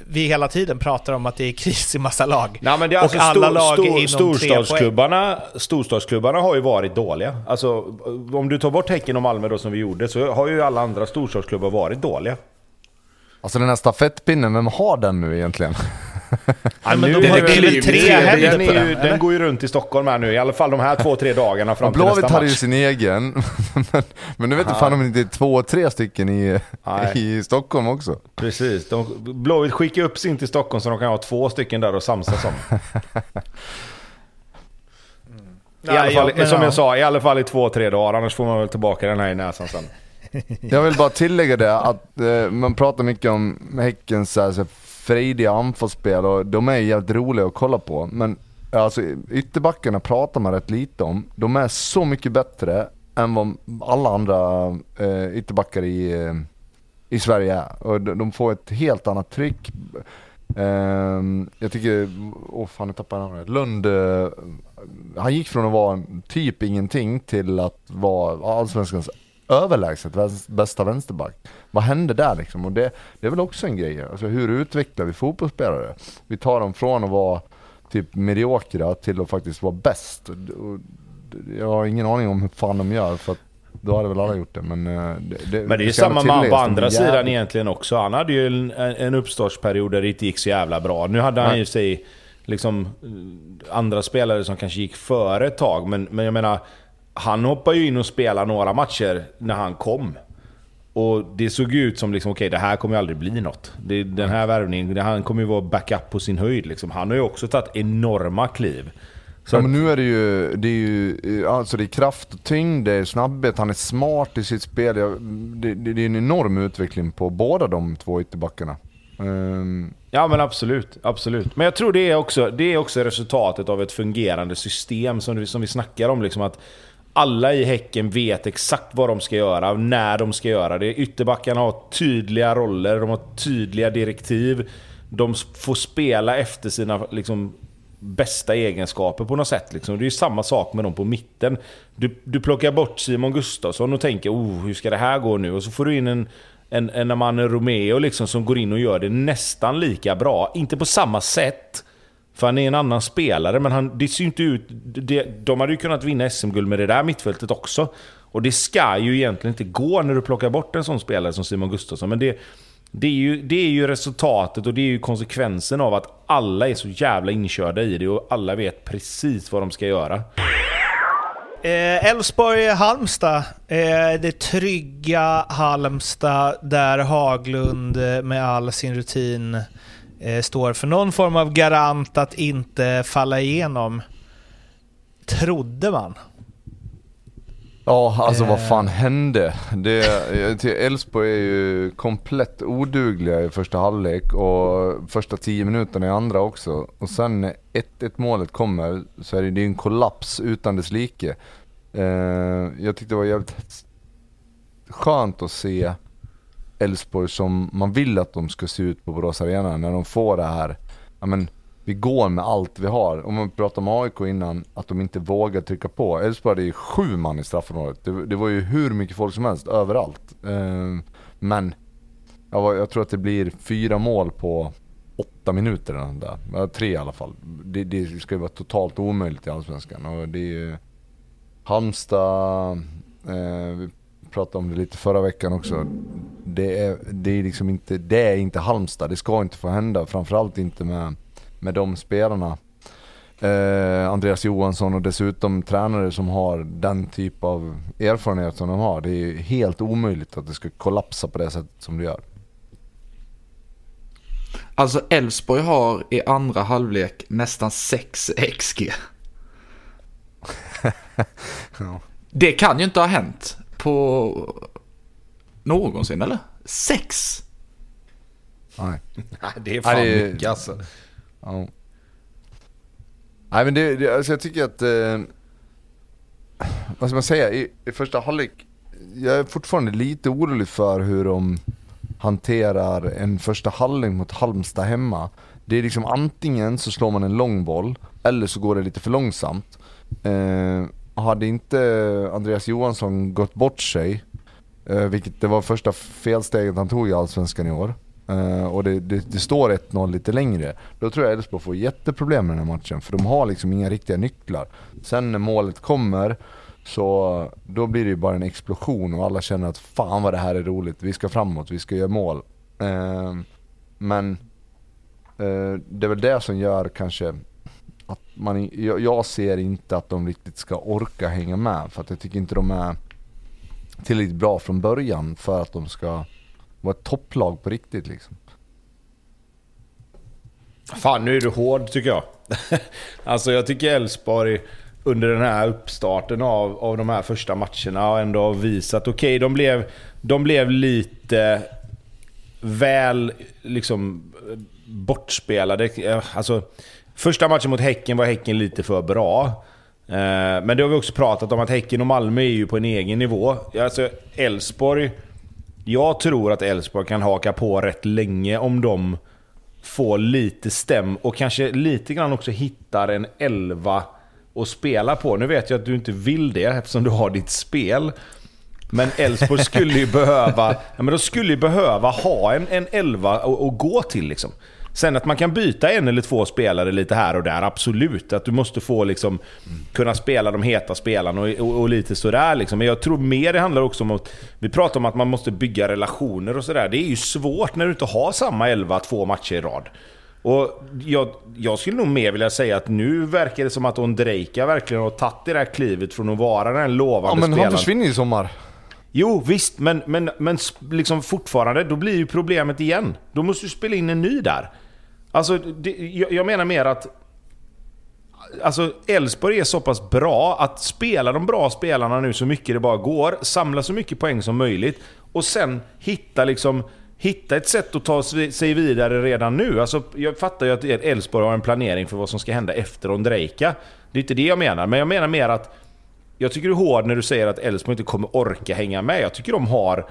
vi hela tiden pratar om att det är kris i massa lag. Nej, men det är och alltså alla stor, lag är stor, inom tre poäng. storstadsklubbarna, storstadsklubbarna har ju varit dåliga. Alltså, om du tar bort Häcken och Malmö då som vi gjorde så har ju alla andra storstadsklubbar varit dåliga. Alltså den här stafettpinnen, vem har den nu egentligen? Ja, men nu de är har det väl- tre den, händer är den, den eller? går ju runt i Stockholm här nu, i alla fall de här två, tre dagarna fram till nästa Blåvitt hade ju sin egen, men, men nu vet jag fan om det inte är två, tre stycken i, Nej. i Stockholm också. Precis, de, Blåvitt skickar upp sin till Stockholm så de kan ha två stycken där och samsas om. I Ja, alla fall, men som ja. jag sa, i alla fall i två, tre dagar. Annars får man väl tillbaka den här i näsan sen. Jag vill bara tillägga det att eh, man pratar mycket om Häckens så här, frejdiga anfallsspel och de är jävligt roliga att kolla på. Men alltså ytterbackarna pratar man rätt lite om. De är så mycket bättre än vad alla andra eh, ytterbackar i, eh, i Sverige är. Och de, de får ett helt annat tryck. Eh, jag tycker, åh fan nu tappade jag namnet. Lund, eh, han gick från att vara typ ingenting till att vara allsvenskans överlägset bästa vänsterback. Vad hände där liksom? Och det, det är väl också en grej. Alltså hur utvecklar vi fotbollsspelare? Vi tar dem från att vara typ mediokra till att faktiskt vara bäst. Och, jag har ingen aning om hur fan de gör för att då hade väl alla gjort det. Men, eh, det, det, Men det är ju samma man på andra sidan jävligt- egentligen också. Han hade ju en, en uppstartsperiod där det inte gick så jävla bra. Nu hade han Nej. ju sig liksom andra spelare som kanske gick före ett tag. Men, men jag menar, han hoppade ju in och spelade några matcher när han kom. Och det såg ut som liksom, okej det här kommer ju aldrig bli något. Det, den här värvningen, han kommer ju vara backup på sin höjd liksom. Han har ju också tagit enorma kliv. Så Ja, men nu är det ju, det är ju alltså det är kraft och tyngd, det är snabbhet, han är smart i sitt spel. Det, det, det är en enorm utveckling på båda de två ytterbackarna. Ehm, Ja men absolut, absolut. Men jag tror det är också, det är också resultatet av ett fungerande system som, vi- som vi snackar om. Liksom att alla i Häcken vet exakt vad de ska göra, när de ska göra det. Ytterbackarna har tydliga roller, de har tydliga direktiv. De får spela efter sina liksom, bästa egenskaper på något sätt. Liksom. Det är ju samma sak med dem på mitten. Du, du plockar bort Simon Gustafsson och tänker oh, hur ska det här gå nu? Och så får du in en, en, en Amane Romeo liksom, som går in och gör det nästan lika bra. Inte på samma sätt, för han är en annan spelare, men han, det ser ju inte ut... Det, de hade ju kunnat vinna SM-guld med det där mittfältet också. Och det ska ju egentligen inte gå när du plockar bort en sån spelare som Simon Gustafsson. Men det, det, är ju, det är ju resultatet och det är ju konsekvensen av att alla är så jävla inkörda i det och alla vet precis vad de ska göra. Eh, Elfsborg-Halmstad. Eh, det trygga Halmstad där Haglund eh, med all sin rutin står för någon form av garant att inte falla igenom. Trodde man. ja, alltså vad Eh. fan hände? Elfsborg är ju komplett odugliga i första halvlek och första tio minuterna i andra också. Och sen när 1-1 målet kommer så är det, är en kollaps utan dess like. Eh, jag tyckte det var jävligt skönt att se Elfsborg som man vill att de ska se ut på Borås Arena när de får det här, ja men vi går med allt vi har. Om man pratar om AIK innan, att de inte vågar trycka på. Elfsborg hade ju sju man i straffområdet. Det, det var ju hur mycket folk som helst, överallt. Eh, men jag, jag tror att det blir fyra mål på åtta minuter eller där. Ja, tre i alla fall. Det, det ska ju vara totalt omöjligt i Allsvenskan. Och det är ju Halmstad, eh, pratade om det lite förra veckan också. Det är, det är liksom inte, det är inte Halmstad, det ska inte få hända. Framförallt inte med, med de spelarna. Eh, Andreas Johansson och dessutom tränare som har den typ av erfarenhet som de har. Det är helt omöjligt att det ska kollapsa på det sättet som det gör. Alltså Elfsborg har i andra halvlek nästan 6 XG. ja. Det kan ju inte ha hänt på någonsin eller? 6? Nej. det är fan Nej, det... mycket alltså. Ja. Nej men det, det alltså jag tycker att, eh, vad ska man säga, i, i första halvlek, jag är fortfarande lite orolig för hur de hanterar en första halvlek mot Halmstad hemma. Det är liksom antingen så slår man en lång boll, eller så går det lite för långsamt. Eh, hade inte Andreas Johansson gått bort sig, eh, vilket det var första felsteget han tog i Allsvenskan i år, eh, och det, det, det står 1-0 lite längre, då tror jag Elfsborg får jätteproblem med den här matchen. För de har liksom inga riktiga nycklar. Sen när målet kommer, så då blir det ju bara en explosion och alla känner att fan vad det här är roligt, vi ska framåt, vi ska göra mål. Eh, men det är väl det som gör kanske att man, jag, jag, ser inte att de riktigt ska orka hänga med för att jag tycker inte de är tillräckligt bra från början för att de ska vara ett topplag på riktigt liksom. Fan nu är du hård tycker jag. alltså jag tycker Elfsborg under den här uppstarten av, av de här första matcherna har ändå visat, okej okay, de, blev, de blev lite väl liksom bortspelade. Alltså, första matchen mot Häcken var Häcken lite för bra. Eh, men det har vi också pratat om, att Häcken och Malmö är ju på en egen nivå. Alltså Elfsborg... Jag tror att Elfsborg kan haka på rätt länge om de får lite stäm och kanske lite grann också hittar en elva att spela på. Nu vet jag att du inte vill det eftersom du har ditt spel. Men Elfsborg skulle ju behöva, ja, men de skulle ju behöva ha en, en elva att gå till. Liksom. Sen att man kan byta en eller två spelare lite här och där, absolut. Att du måste få liksom, kunna spela de heta spelarna och, och, och lite sådär. Liksom. Men jag tror mer det handlar också om att... Vi pratar om att man måste bygga relationer och sådär. Det är ju svårt när du inte har samma elva två matcher i rad. Och jag, jag, skulle nog mer vilja säga att nu verkar det som att Ondrejka verkligen har tagit det där klivet från att vara den lovande spelaren. Ja men spelaren. han försvinner i sommar. Jo visst, men, men, men liksom fortfarande, då blir ju problemet igen. Då måste du spela in en ny där. Alltså, det, jag, jag menar mer att... Alltså Elfsborg är så pass bra att spela de bra spelarna nu så mycket det bara går, samla så mycket poäng som möjligt och sen hitta liksom hitta ett sätt att ta sig vidare redan nu. Alltså, jag fattar ju att Elfsborg har en planering för vad som ska hända efter Ondrejka. Det är inte det jag menar, men jag menar mer att jag tycker du är hård när du säger att Elfsborg inte kommer orka hänga med. Jag tycker de har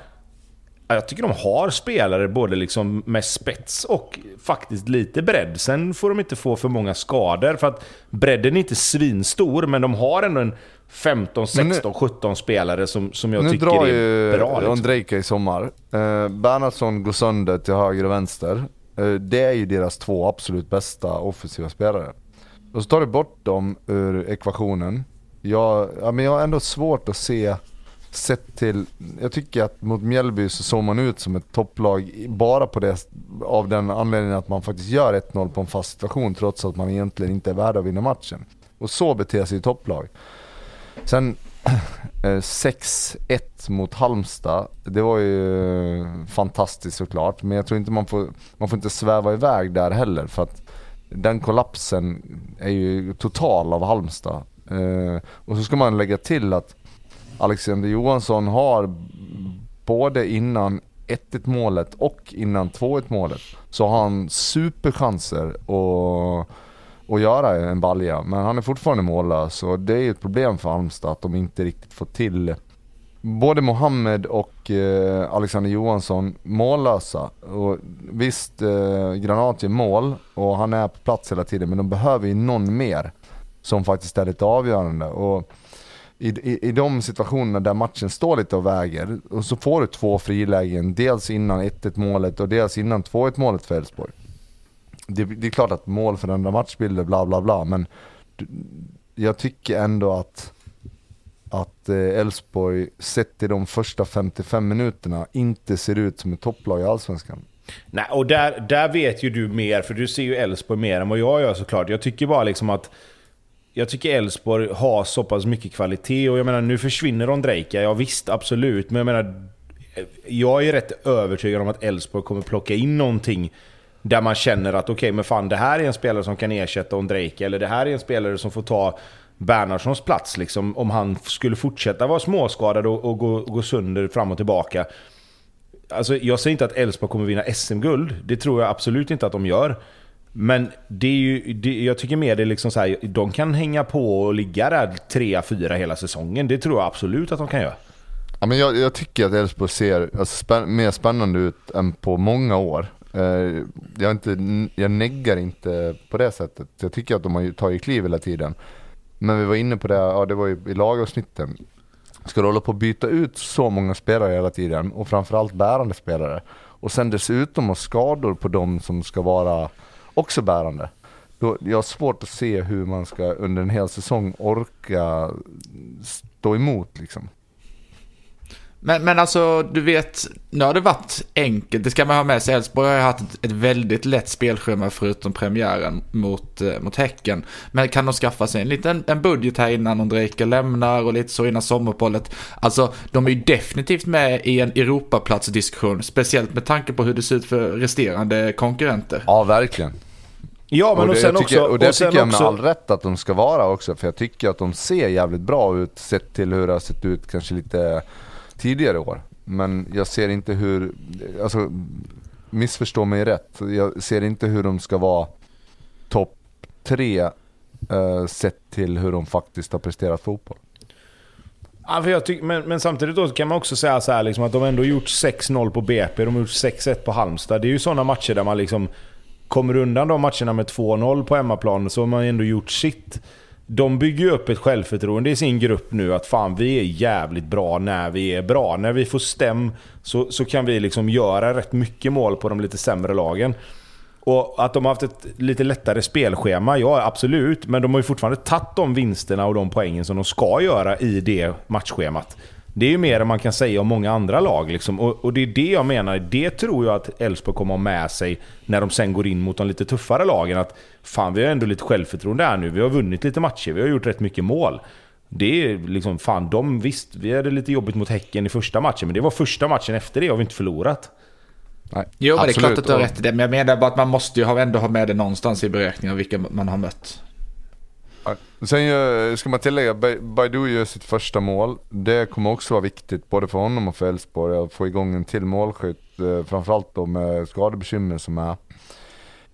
jag tycker de har spelare både liksom med spets och faktiskt lite bredd. Sen får de inte få för många skador för att bredden är inte svinstor men de har ändå en 15, 16, nu, 17 spelare som, som jag tycker är bra. Nu drar ju Ondrejka i sommar. Eh, Bernhardsson går sönder till höger och vänster. Eh, det är ju deras två absolut bästa offensiva spelare. Och så tar du bort dem ur ekvationen. Jag, ja, men jag har ändå svårt att se sett till, jag tycker att mot Mjällby så såg man ut som ett topplag bara på det, av den anledningen att man faktiskt gör 1-0 på en fast situation trots att man egentligen inte är värd att vinna matchen. Och så beter sig topplag. Sen eh, 6-1 mot Halmstad, det var ju eh, fantastiskt såklart. Men jag tror inte man får, man får inte sväva iväg där heller för att den kollapsen är ju total av Halmstad. Eh, och så ska man lägga till att Alexander Johansson har både innan 1-1 målet och innan 2-1 målet så har han superchanser att, att göra en balja. Men han är fortfarande mållös och det är ett problem för Halmstad att de inte riktigt får till både Mohammed och eh, Alexander Johansson mållösa. Och visst, eh, Granat gör mål och han är på plats hela tiden men de behöver ju någon mer som faktiskt är lite avgörande. Och i, i, I de situationerna där matchen står lite och väger och så får du två frilägen, dels innan 1-1 målet och dels innan 2-1 målet för Elfsborg. Det, det, är klart att mål förändrar matchbilder, bla bla bla, men jag tycker ändå att att eh, Elfsborg sett till de första 55 minuterna inte ser ut som ett topplag i Allsvenskan. Nej, och där, där vet ju du mer, för du ser ju Elfsborg mer än vad jag gör såklart. Jag tycker bara liksom att... Jag tycker Elfsborg har så pass mycket kvalitet och jag menar nu försvinner Ondrejka, ja visst absolut. Men jag menar... Jag är rätt övertygad om att Elfsborg kommer plocka in någonting där man känner att okej, okay, men fan det här är en spelare som kan ersätta Ondrejka, eller det här är en spelare som får ta Bernhardssons plats liksom, om han skulle fortsätta vara småskadad och, och gå, gå sönder fram och tillbaka. Alltså, jag säger inte att Elfsborg kommer vinna SM-guld. Det tror jag absolut inte att de gör. Men det är ju, det, jag tycker mer det är liksom så här, de kan hänga på och ligga där 3-4 hela säsongen. Det tror jag absolut att de kan göra. Ja, men jag, jag tycker att Elfsborg ser alltså, spän mer spännande ut än på många år. Eh, jag, inte, jag neggar inte på det sättet. Jag tycker att de har tagit kliv hela tiden. Men vi var inne på det, ja det var ju i lagavsnitten. Ska du hålla på att byta ut så många spelare hela tiden och framförallt bärande spelare och sen dessutom ha skador på de som ska vara också bärande. Då, jag har svårt att se hur man ska under en hel säsong orka stå emot liksom. Men, men alltså, du vet, nu har det varit enkelt. Det ska man ha med sig. Elfsborg har ju haft ett, ett, väldigt lätt spelschema förutom premiären mot, eh, mot Häcken. Men kan de skaffa sig en liten en budget här innan Ondrejka lämnar och lite så innan sommaruppehållet. Alltså, de är ju definitivt med i en Europaplatsdiskussion. Speciellt med tanke på hur det ser ut för resterande konkurrenter. Ja, verkligen. Ja, men och, det, och sen tycker, också... Och det och tycker jag med också, all rätt att de ska vara också. För jag tycker att de ser jävligt bra ut sett till hur det har sett ut kanske lite tidigare år. Men jag ser inte hur, alltså missförstå mig rätt. Jag ser inte hur de ska vara topp tre eh, sett till hur de faktiskt har presterat fotboll. Ja, för jag tyck, men, men, samtidigt då kan man också säga så här, liksom, att de ändå gjort 6-0 på BP, de har gjort 6-1 på Halmstad. Det är ju sådana matcher där man liksom kommer undan de matcherna med 2-0 på hemmaplan, så har man ändå gjort sitt de bygger ju upp ett självförtroende i sin grupp nu att fan vi är jävligt bra när vi är bra. När vi får stäm så, så kan vi liksom göra rätt mycket mål på de lite sämre lagen. Och att de har haft ett lite lättare spelschema, ja absolut. Men de har ju fortfarande tagit de vinsterna och de poängen som de ska göra i det matchschemat. Det är ju mer än man kan säga om många andra lag. Liksom. Och, och, det är det jag menar, det tror jag att Elfsborg kommer ha med sig när de sen går in mot de lite tuffare lagen. Att fan, vi har ändå lite självförtroende här nu. Vi har vunnit lite matcher, vi har gjort rätt mycket mål. Det är liksom, fan de, visst, vi hade lite jobbigt mot Häcken i första matchen, men det var första matchen efter det har vi inte förlorat. Nej, jo, men det är klart att du har rätt i det, men jag menar bara att man måste ju ändå ha med det någonstans i beräkningen av vilka man har mött. Sen eh, ska man tillägga, Baidu gör sitt första mål. Det kommer också vara viktigt både för honom och för Elfsborg att få igång en till målskytt. Eh, framförallt då med skadebekymmer som är.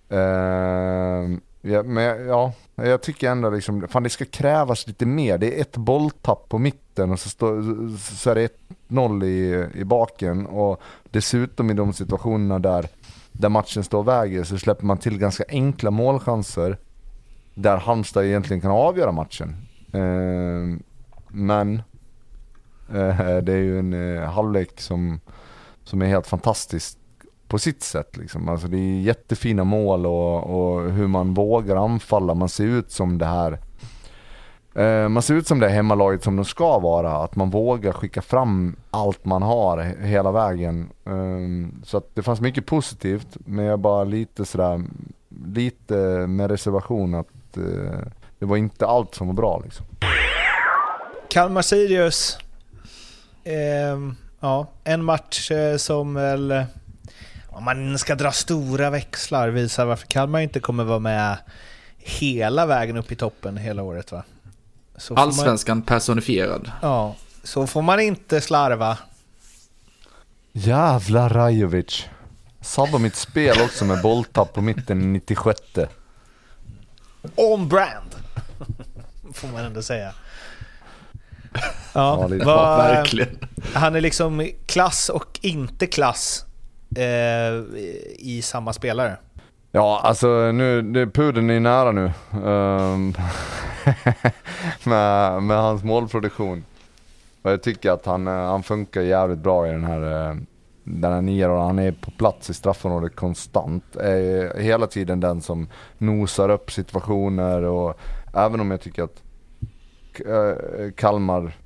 Eh, ja, men ja, jag tycker ändå liksom, fan det ska krävas lite mer. Det är ett bolltapp på mitten och så, stå, så är det 1-0 i, i baken. Och dessutom i de situationerna där, där matchen står och väger så släpper man till ganska enkla målchanser där Halmstad egentligen kan avgöra matchen. Eh, men eh, det är ju en eh, halvlek som, som är helt fantastisk på sitt sätt. Liksom. Alltså det är jättefina mål och, och hur man vågar anfalla. Man ser ut som det här eh, man ser ut som det hemmalaget som de ska vara. Att man vågar skicka fram allt man har hela vägen. Ehm, så att det fanns mycket positivt. Men jag bara lite sådär, lite med reservation att eh, det var inte allt som var bra liksom. Kalmar Sirius. Eh, ja, en match eh, som väl, om man ska dra stora växlar, visar varför Kalmar inte kommer vara med hela vägen upp i toppen hela året va? Allsvenskan man, personifierad. Ja, så får man inte slarva. Jävla Rajovic. Sabbar mitt spel också med bolltapp på mitten i 96 on brand. Får man ändå säga. Ja, verkligen. Han är liksom klass och inte klass eh, i samma spelare. Ja, alltså nu, det, pudeln är nära nu. Ehm, med, med hans målproduktion. Och jag tycker att han, eh, han funkar jävligt bra i den här, eh, den här nian. Han är på plats i straffområdet konstant. Är hela tiden den som nosar upp situationer och även om jag tycker att eh, Kalmar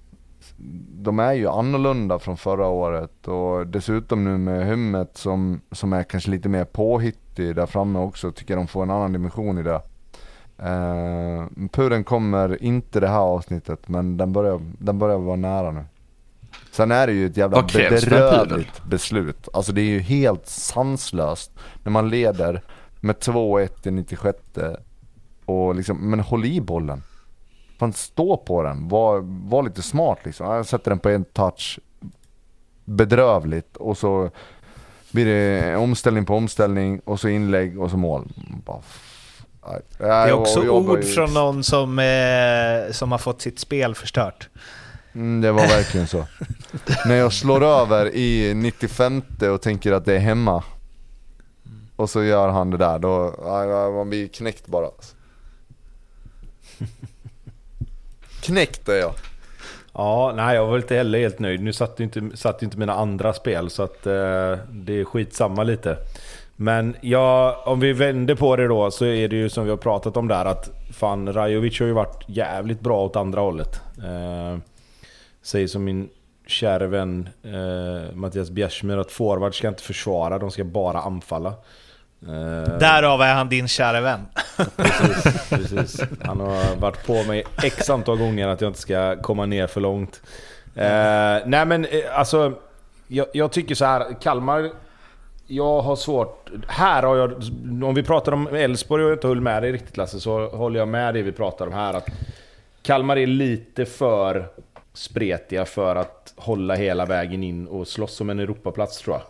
de är ju annorlunda från förra året och dessutom nu med Hummet som, som är kanske lite mer påhittig där framme också, tycker jag de får en annan dimension i det. Uh, Puren kommer inte det här avsnittet men den börjar, den börjar vara nära nu. Sen är det ju ett jävla bedrövligt beslut. Alltså det är ju helt sanslöst när man leder med 2-1 i 96 och liksom, men håll i bollen. Fan stå på den, var, var lite smart liksom. Jag sätter den på en touch, bedrövligt och så blir det omställning på omställning och så inlägg och så mål. Bara. Det är också ord från någon som, eh, som har fått sitt spel förstört. Mm, det var verkligen så. När jag slår över i 95 och tänker att det är hemma. Och så gör han det där, då, man blir knäckt bara. Knäckt är jag. Ja, nej jag var inte heller helt nöjd. Nu satt ju inte, satt ju inte mina andra spel så att eh, det är skitsamma lite. Men ja, om vi vänder på det då så är det ju som vi har pratat om där att fan Rajovic har ju varit jävligt bra åt andra hållet. Eh, säger som min kära vän eh, Mattias Bjärsmyr att forward ska inte försvara, de ska bara anfalla. Eh, Därav är han din kära vän. Precis, precis. Han har varit på mig x antal gånger att jag inte ska komma ner för långt. Eh, nej men eh, alltså, jag, jag tycker så här, Kalmar... Jag har svårt... Här har jag... Om vi pratar om Elfsborg och jag inte höll med dig riktigt Lasse, så håller jag med det vi pratar om här. Att Kalmar är lite för spretiga för att hålla hela vägen in och slåss om en Europaplats tror jag.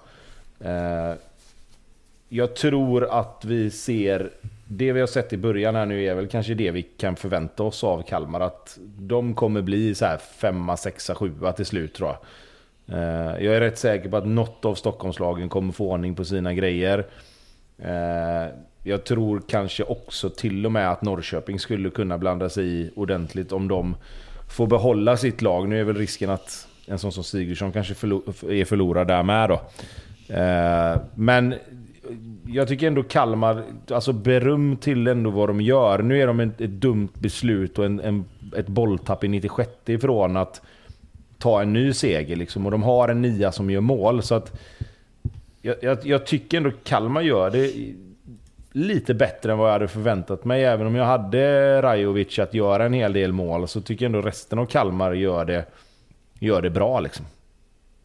Eh, jag tror att vi ser... Det vi har sett i början här nu är väl kanske det vi kan förvänta oss av Kalmar. Att de kommer bli så här femma, sexa, sjua till slut tror jag. Eh, Jag är rätt säker på att något av Stockholmslagen kommer få ordning på sina grejer. Eh, Jag tror kanske också till och med att Norrköping skulle kunna blanda sig i ordentligt om de får behålla sitt lag. Nu är väl risken att en sån som Sigurdsson kanske förlo- är förlorad där med då. Eh, Men jag tycker ändå Kalmar, alltså beröm till ändå vad de gör. Nu är de ett, ett dumt beslut och en, en, ett bolltapp i 96 ifrån att ta en ny seger liksom. Och de har en nia som gör mål. Så att jag, jag, jag tycker ändå Kalmar gör det lite bättre än vad jag hade förväntat mig. Även om jag hade Rajovic att göra en hel del mål så tycker jag ändå resten av Kalmar gör det, gör det bra liksom.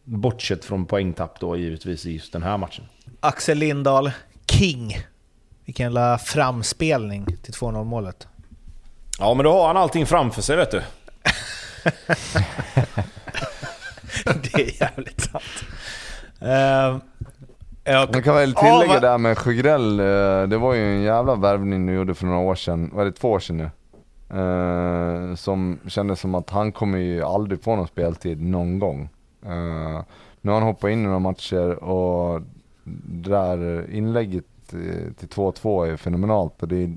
Bortsett från poängtapp då givetvis i just den här matchen. Axel Lindahl, King. Vilken jävla framspelning till 2-0 målet. Ja men då har han allting framför sig vet du. Det är jävligt sant. Uh, jag, Man kan väl Ja, tillägga vad- där med Sjögrell, eh, det var ju en jävla värvning du gjorde för några år sedan, vad är det, två år sedan nu? Eh, som kändes som att han kommer ju aldrig få någon speltid någon gång. Eh, nu har han hoppat in i några matcher och det där inlägget till 2-2 är fenomenalt och det är,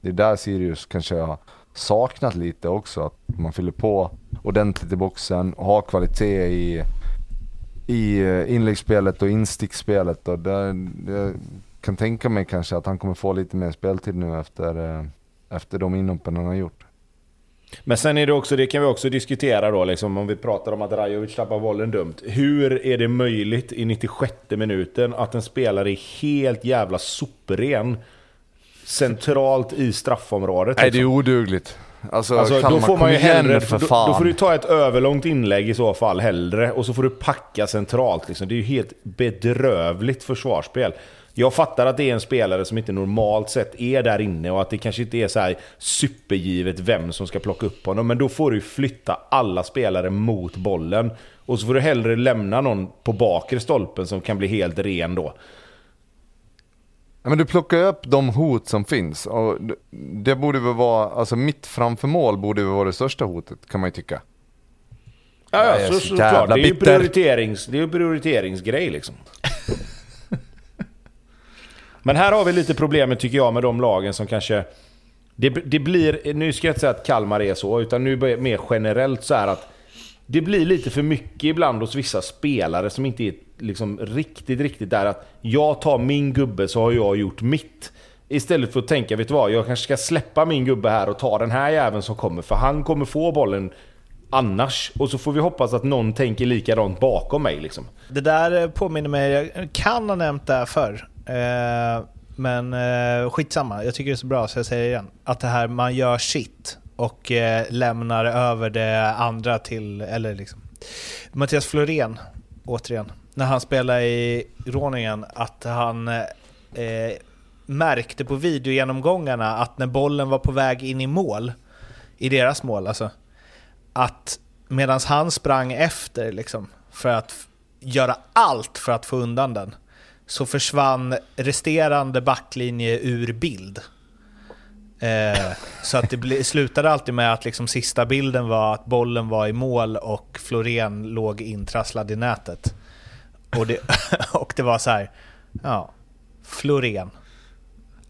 det är där Sirius kanske har saknat lite också, att man fyller på ordentligt i boxen och har kvalitet i i eh, inläggsspelet och insticksspelet. Och där, jag kan tänka mig kanske att han kommer få lite mer speltid nu efter, eh, efter de inhoppen han har gjort. Men sen är det också, det kan vi också diskutera då, liksom, om vi pratar om att Rajovic tappar bollen dumt. Hur är det möjligt i 96 minuten att en spelare är helt jävla sopren centralt i straffområdet? Nej det är liksom? odugligt. Alltså, Alltså, då Kalmar, får man ju hellre, för då, fan. då får du ta ett överlångt inlägg i så fall hellre och så får du packa centralt. Liksom. Det är ju helt bedrövligt försvarsspel. Jag fattar att det är en spelare som inte normalt sett är där inne och att det kanske inte är så här supergivet vem som ska plocka upp honom. Men då får du flytta alla spelare mot bollen. Och så får du hellre lämna någon på bakre stolpen som kan bli helt ren då. Ja, men du plockar upp de hot som finns. Och det- borde väl vara, alltså mitt framför mål borde väl vara det största hotet kan man ju tycka. Ja, ja så, så såklart. jävla Det är ju prioriterings, det är prioriteringsgrej liksom. Men här har vi lite problemet tycker jag med de lagen som kanske... Det, det blir, nu ska jag inte säga att Kalmar är så, utan nu mer generellt så här att det blir lite för mycket ibland hos vissa spelare som inte är liksom riktigt, riktigt där att jag tar min gubbe så har jag gjort mitt. Istället för att tänka, vet du vad, jag kanske ska släppa min gubbe här och ta den här jäveln som kommer, för han kommer få bollen annars. Och så får vi hoppas att någon tänker likadant bakom mig liksom. Det där eh, påminner mig, jag kan ha nämnt det här förr. Eh, men eh, skitsamma, jag tycker det är så bra så jag säger det igen. Att det här man gör sitt och eh, lämnar över det andra till, eller liksom. Mattias Florén, återigen, när han spelade i Råningen, att han eh, eh, märkte på videogenomgångarna att när bollen var på väg in i mål, i deras mål alltså, att medan han sprang efter liksom, för att göra allt för att få undan den, så försvann resterande backlinje ur bild. Eh, så att det bli, slutade alltid med att liksom sista bilden var att bollen var i mål och Florén låg intrasslad i nätet. Och det, och det var så här, ja, Florén.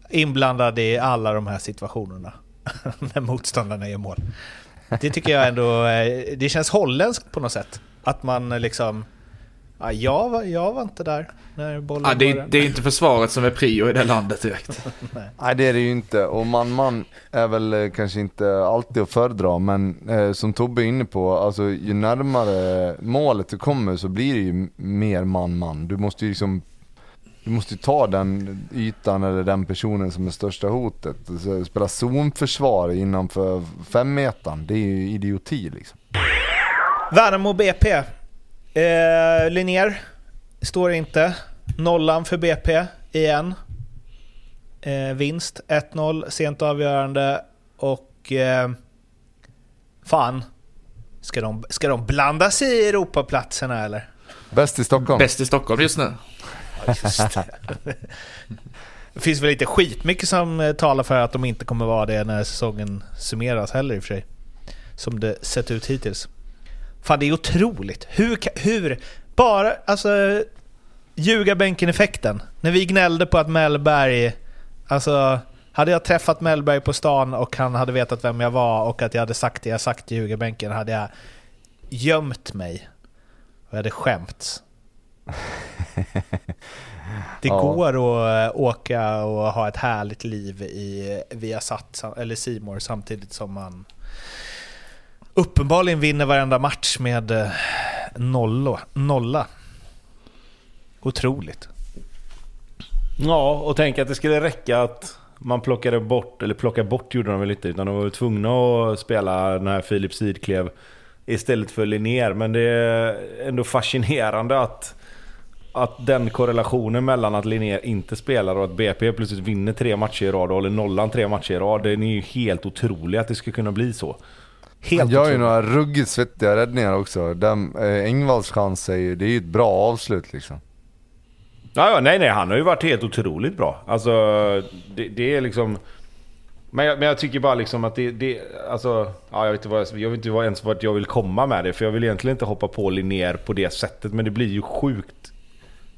Inblandad i alla de här situationerna. när motståndarna gör mål. Det tycker jag ändå, eh, det känns holländskt på något sätt. Att man liksom, ja, jag, var, jag var inte där när bollen Ja, det, är, det är inte försvaret som är prio i det landet direkt. Nej det är det ju inte och man-man är väl eh, kanske inte alltid att föredra men eh, som Tobbe är inne på, alltså ju närmare målet du kommer så blir det ju mer man-man. Du måste ju liksom du måste ju ta den ytan eller den personen som är största hotet. Så spela zonförsvar innanför femmetern, det är ju idioti liksom. Värnamo BP. Eh, Linnér står inte. Nollan för BP igen. Eh, vinst 1-0, sent avgörande och... Eh, fan. Ska de, ska de blanda sig i Europaplatserna eller? Bäst i Stockholm. Bäst i Stockholm just nu. Just det. det finns väl inte skitmycket som eh, talar för att de inte kommer vara det när säsongen summeras heller i och för sig. Som det sett ut hittills. Fan det är otroligt. Hur, hur bara, alltså ljugarbänken-effekten. När vi gnällde på att Mellberg, alltså hade jag träffat Mellberg på stan och han hade vetat vem jag var och att jag hade sagt det jag sagt i ljugarbänken hade jag gömt mig. Och jag hade skämts. Det Ja. går att eh, åka och ha ett härligt liv i Viasat eller Simor samtidigt som man uppenbarligen vinner varenda match med eh, nollo, nolla. Otroligt. Ja, och tänk att det skulle räcka att man plockade bort, eller plocka bort gjorde de väl inte, utan de var tvungna att spela när Filip Sidklev istället för Linnér. Men det är ändå fascinerande att, att den korrelationen mellan att Linnér inte spelar och att BP plötsligt vinner tre matcher i rad och håller nollan tre matcher i rad. Den är ju helt otrolig att det skulle kunna bli så. Helt Han gör ju otroligt. några ruggigt svettiga räddningar också. Den, eh, Engvalls chans är ju, det är ju ett bra avslut liksom. Ja, ja, nej, nej, han har ju varit helt otroligt bra. Alltså, det, det är liksom... Men jag, men jag tycker bara liksom att det, det alltså, ja, jag vet inte, vad, jag- jag vet inte vad, ens vart jag vill komma med det. För jag vill egentligen inte hoppa på Linnér på det sättet. Men det blir ju sjukt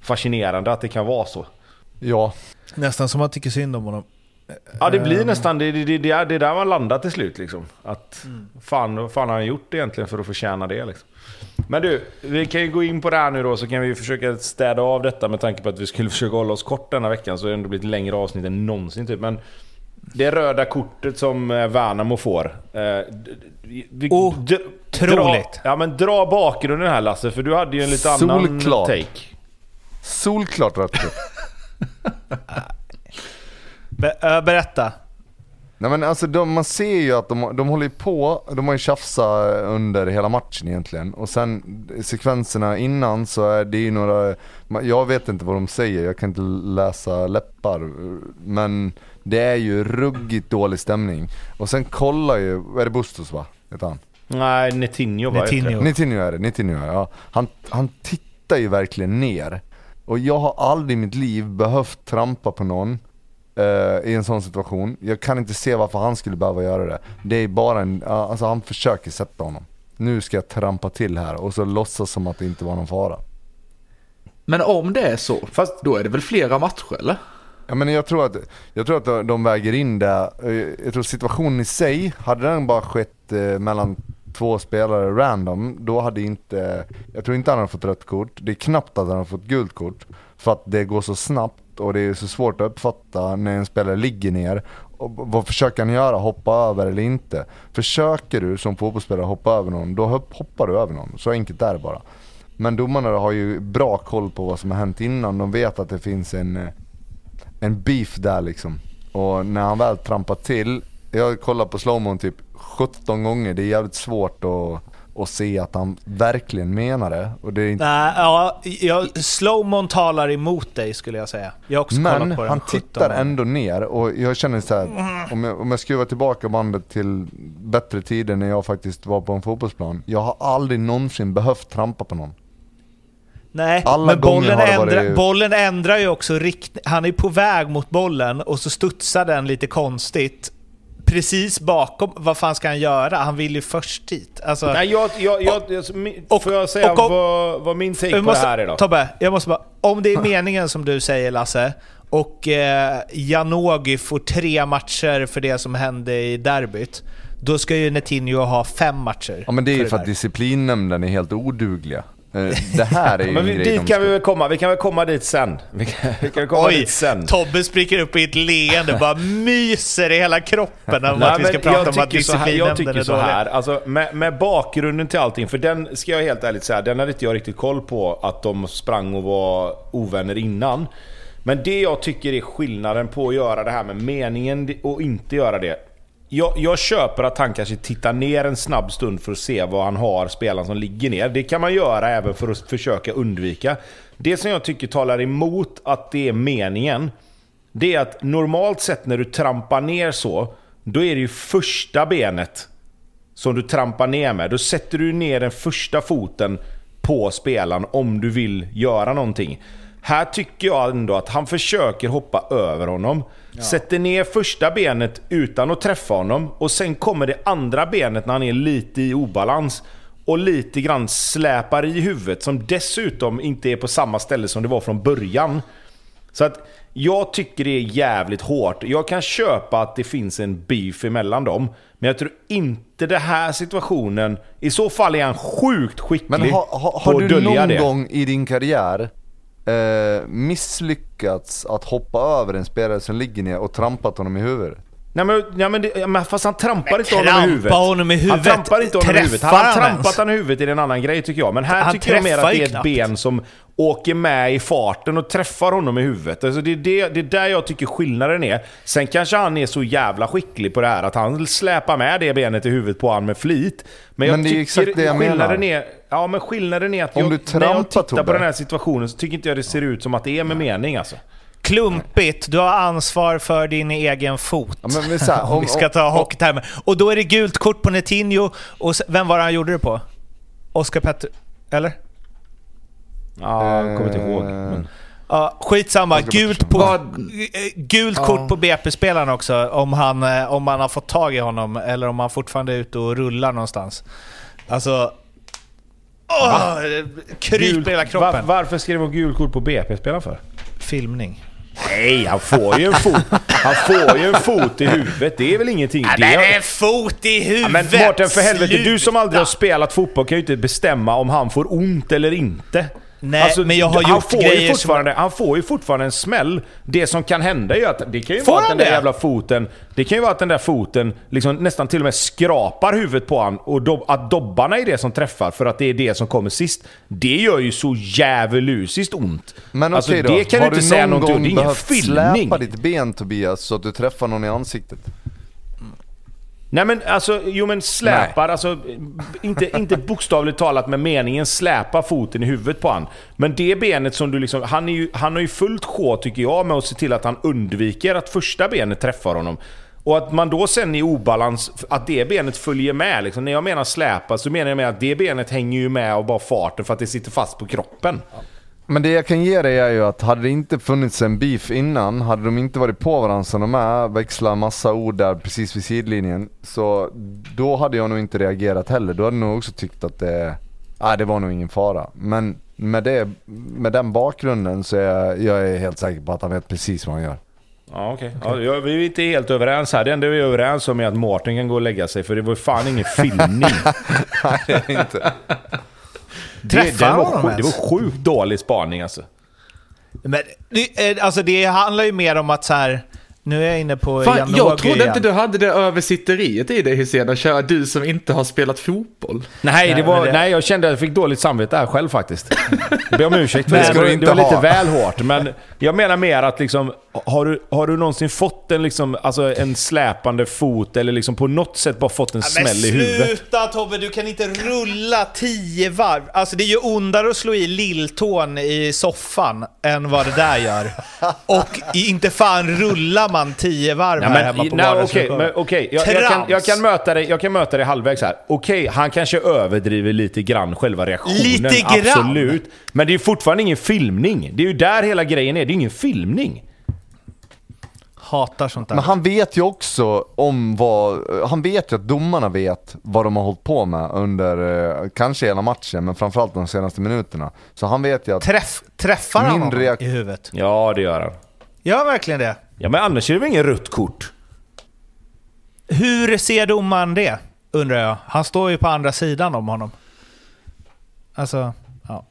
fascinerande att det kan vara så. Ja, Nästan som man tycker synd om honom. Ja, det blir nästan det, det, det, det, är- där man landar till slut liksom. Att fan, vad fan har han gjort egentligen för att förtjäna det liksom? Men du, vi kan ju gå in på det här nu då så kan vi försöka städa av detta med tanke på att vi skulle försöka hålla oss kort denna veckan så det har ändå blivit ett längre avsnitt än någonsin typ. Men det röda kortet som eh, Värnamo får. Eh, vi, Oh, d- Otroligt. Dra, ja men dra bakgrunden här Lasse, för du hade ju en lite annan Solklart. take. solklart rött kort. Be- berätta. Nej men alltså de, man ser ju att de, de håller ju på, de har ju tjafsat under hela matchen egentligen. Och sen sekvenserna innan så är det ju några, jag vet inte vad de säger, jag kan inte läsa läppar. Men det är ju ruggigt dålig stämning. Och sen kollar ju, är det Bustos va? Heter han? Nej, Netinho var det. Netinho. Är det, Nitinho är det, ja. Han, han tittar ju verkligen ner. Och jag har aldrig i mitt liv behövt trampa på någon eh, i en sån situation. Jag kan inte se varför han skulle behöva göra det. Det är bara en, alltså han försöker sätta honom. nu ska jag trampa till här och så låtsas som att det inte var någon fara. Men om det är så, Fast- då är det väl flera matcher eller? Ja, men jag tror att, jag tror att de- de väger in det. Eh, Jag tror situationen i sig, hade den bara skett eh, mellan två spelare random, då hade inte, jag tror inte han hade fått rött kort. Det är knappt att han har fått gult kort. För att det går så snabbt och det är så svårt att uppfatta när en spelare ligger ner. Och vad försöker han göra? Hoppa över eller inte? Försöker du som fotbollsspelare hoppa över någon, då hoppar du över någon. Så enkelt är det bara. Men domarna har ju bra koll på vad som har hänt innan. De vet att det finns en eh, en beef där liksom. Och när han väl trampar till, jag har kollat på slowmon typ 17 gånger, det är jävligt svårt att, att se att han verkligen menar det. Och det är inte, Nej, ja, jag, slowmon talar emot dig skulle jag säga. Jag har också men kollat på den han 17 tittar ändå ner och jag känner så här, om jag, om jag skruvar tillbaka bandet till bättre tider när jag faktiskt var på en fotbollsplan. Jag har aldrig någonsin behövt trampa på någon. Nej, Alla men bollen, ändrar, varit- bollen ändrar ju också riktning. Han är på väg mot bollen och så studsar den lite konstigt. Precis bakom, vad fan ska han göra? Han vill ju först dit. Alltså, Nej, jag, jag, jag, och- får jag säga och om- vad, vad min take på det här är då? Tobbe, jag måste bara... Om det är meningen som du säger Lasse, och eh, Janogy får tre matcher för det som hände i derbyt, då ska ju Netinho ha fem matcher. Ja men det är ju det för att disciplinnämnden är helt odugliga. Eh, Det här är ju Men en vi, grej dit kan vi väl komma, vi kan väl komma dit sen. Vi kan, vi kan komma Oj, dit sen. Tobbe spricker upp i ett leende bara myser i hela kroppen om Nej, att vi ska prata jag om att tycker så här, Jag disciplinnämnden tycker är så dålig. här, alltså med, med bakgrunden till allting, för den ska jag helt ärligt säga, den hade inte jag riktigt koll på att de sprang och var ovänner innan. Men det jag tycker är skillnaden på att göra det här med meningen och inte göra det. Jag, jag köper att han kanske tittar ner en snabb stund för att se vad han har, spelaren som ligger ner. Det kan man göra även för att försöka undvika. Det som jag tycker talar emot att det är meningen, det är att normalt sett när du trampar ner så, då är det ju första benet som du trampar ner med. Då sätter du ner den första foten på spelaren om du vill göra någonting. Här tycker jag ändå att han försöker hoppa över honom. Sätter ner första benet utan att träffa honom. Och sen kommer det andra benet när han är lite i obalans. Och lite grann släpar i huvudet. Som dessutom inte är på samma ställe som det var från början. Så att jag tycker det är jävligt hårt. Jag kan köpa att det finns en beef emellan dem. Men jag tror inte det här situationen... I så fall är han sjukt skicklig Men har, har, på har att du dölja någon det. gång i din karriär eh, misslyckats att hoppa över en spelare som ligger ner och trampat honom i huvudet? Nej men, ja, men, det, ja, men fast han trampar Men inte honom i huvudet. honom i Han huvudet. trampar inte honom i huvudet. Han han trampat honom i huvudet är en annan grej tycker jag. Men här Han tycker jag mer att det är ett knappt. ben som åker med i farten och träffar honom i huvudet. Alltså det, är det, det är där jag tycker skillnaden är. Sen kanske han är så jävla skicklig på det här att han släpar med det benet i huvudet på han med flit. Men, jag Men det är tycker exakt det jag skillnaden menar. Är, ja men skillnaden är att Om jag, du när jag trampar, tittar på den här situationen så tycker inte jag det ser ut som att det är med mening alltså. Klumpigt, du har ansvar för din egen fot. Ja, men, men så här, om vi ska ta hockeytermer. Och då är det gult kort på Netinho. Och s- vem var det han gjorde det på? Oscar Petter... Eller? Ja, jag kommer inte ihåg. Eh, Men. Ja, skitsamma. Gult, på, eh, gult kort på BP-spelaren också, om, han, eh, om man har fått tag i honom, eller om han fortfarande är ute och rullar någonstans. Alltså... Åh, kryper hela kroppen. Var, varför skrev de gul kort på BP-spelaren för? Filmning. Nej, han får ju en fot. Han får ju en fot i huvudet. Det är väl ingenting. Ja, det är... en fot i huvudet! Men Mårten, för helvete. Du som aldrig har spelat fotboll kan ju inte bestämma om han får ont eller inte. Alltså, Nej, men jag har han gjort får ju grejer som- fortfarande, Han får ju fortfarande en smäll. Det som kan hända är ju att det kan ju Får vara att den där det? jävla foten... Det kan ju vara att den där foten liksom nästan till och med skrapar huvudet på han och dob, att dobbarna är det som träffar för att det är det som kommer sist. Det gör ju så djävulusiskt ont. Men alltså, okej då, det kan har du inte säga någon någonting om. gång Det är ingen behövt filmning. släpa ditt ben Tobias så att du träffar någon i ansiktet? Nej men alltså, jo men släpar, alltså inte, inte bokstavligt talat med meningen släpa foten i huvudet på han. Men det benet som du liksom, han, är ju, han har ju fullt sjå tycker jag med att se till att han undviker att första benet träffar honom. Och att man då sen i obalans, att det benet följer med. Liksom. När jag menar släpa så menar jag med att det benet hänger ju med av bara farten för att det sitter fast på kroppen. Men det jag kan ge dig är ju att hade det inte funnits en beef innan, hade de inte varit på varandra som de är, växla massa ord där precis vid sidlinjen, så då hade jag nog inte reagerat heller. Då hade jag nog också tyckt att det, nej det var nog ingen fara. Men med, det, med den bakgrunden så är jag, jag är helt säker på att han vet precis vad han gör. Ja, okej. Ja, ja, vi är inte helt överens här. Det enda vi är överens om är att Martin kan gå och lägga sig, för det var fan ingen filmning. Nej det är inte. Det, Träffar det, var, honom sjukt- ens? det var sjukt dålig spaning alltså. Men, det, eh, alltså det handlar ju mer om att så här. Nu är jag inne på Fan, Janogy jag trodde igen. inte du hade det översitteriet i dig Hysén, att köra du som inte har spelat fotboll. Nej, det Nej, var, det- nej, jag kände att jag fick dåligt samvete här själv faktiskt. Jag ber om ursäkt för Men- det. ska Det var, det var lite väl hårt. Men jag menar mer att liksom, har du, har du någonsin fått en, liksom, alltså en släpande fot eller liksom på något sätt bara fått en Ja, smäll i huvudet? sluta Tobbe, du kan inte rulla tio varv. Alltså det är ju ondare att slå i lilltån i soffan än vad det där gör. Och i- inte fan rullar man tio varv Nej, här men, hemma på nej, okej, men okej. Jag, jag, kan, jag, kan möta dig, jag kan möta dig halvvägs här. Okej, han kanske överdriver lite grann själva reaktionen. Lite grann? Absolut. Men det är ju fortfarande ingen filmning. Det är ju där hela grejen är. Det är ingen filmning. Hatar sånt där. Men han vet ju också om vad, han vet ju att domarna vet vad de har hållit på med under, eh, kanske hela matchen, men framförallt de senaste minuterna. Så han vet ju att, Träff, träffar han honom i huvudet? Ja, det gör han. Gör verkligen det? Ja, men annars är det väl ingen rött kort? Hur ser domaren det? Undrar jag. Han står ju på andra sidan om honom. Alltså, ja.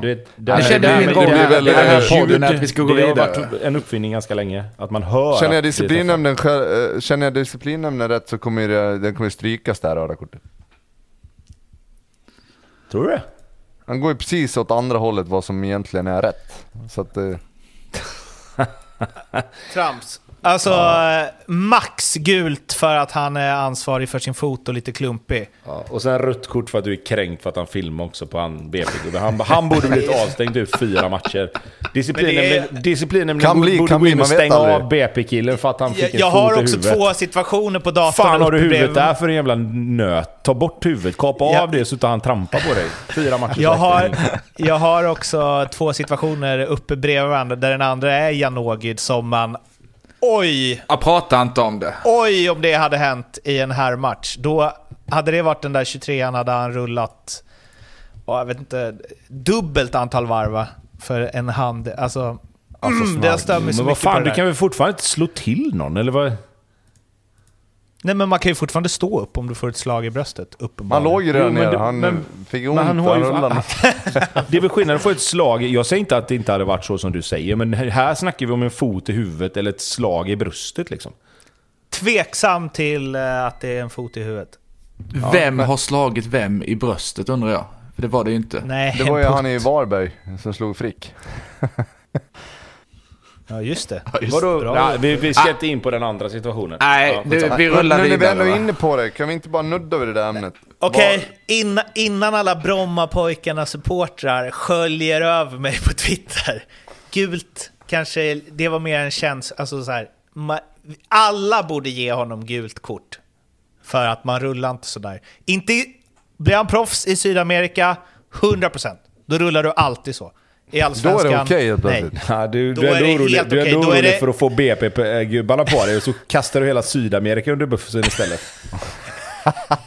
Du vet, Det kände vi roll i den här podden att vi ska gå det har varit en uppfinning ganska länge. Att man hör känner jag det disciplinnämnden, eh, känner jag disciplinnämnden rätt så kommer det, den kommer strykas det här röda kortet. Tror du det? Han går ju precis åt andra hållet vad som egentligen är rätt. Så att, eh, Trams. Alltså, eh, max gult för att han är ansvarig för sin fot och lite klumpig. Ja, och sen rött kort för att du är kränkt för att han filmar också på han BP-gubben. Han, han borde blivit avstängd ut fyra matcher. Men disciplinnämnden Kan bli, borde kan bli, man stänga av BP-killen för att han fick Jag, en jag fot har i också två situationer på datorn. fan har du huvudet där för en jävla nöt? Ta bort huvudet, kapa Ja. av det så att han trampar på dig. Fyra matcher Jag har, jag har också två situationer uppe bredvid varandra där den andra är Janogid som man... Oj! Jag pratar inte om det. Oj om det hade hänt i en här match. Då hade det varit den där 23an hade han rullat, ja, jag vet inte, dubbelt antal varv va? För en hand. Alltså, mm, det mig så Men vad fan, du kan väl fortfarande inte slå till någon? Eller vad? Nej men man kan ju fortfarande stå upp om du får ett slag i bröstet. han Uppenbarligen. låg ju redan men nere, han men- fick ont Men han ju... rullade. Det är väl skillnad att få ett slag. Jag säger inte att det inte hade varit så som du säger, men här snackar vi om en fot i huvudet eller ett slag i bröstet liksom. Tveksam till eh, att det är en fot i huvudet. Vem har slagit vem i bröstet undrar jag? För det var det ju inte. Nej, Det var ju han i. Varberg som slog Frick. Ja just det. Ja, just Vadå? Bra. Nej, vi, vi ska inte in på den andra situationen. Nej, Ja, skitsamma. vi Men rullar nu när vi vidare. ändå är inne på det, kan vi inte bara nudda vid det där ämnet? Okej, innan, innan alla Brommapojkarna supportrar sköljer över mig på Twitter. Gult kanske, det var mer en känsla, alltså så här, ma, alla borde ge honom gult kort. För att man rullar inte sådär. Inte, blir han proffs i Sydamerika, 100%. Då rullar du alltid så. I Då Allsvenskan, är det okej helt nej. plötsligt. Ja, du, Då du är, är ändå orolig, helt du är Då är orolig det- för att få BP-gubbarna på dig och så kastar du hela Sydamerika under bussen istället.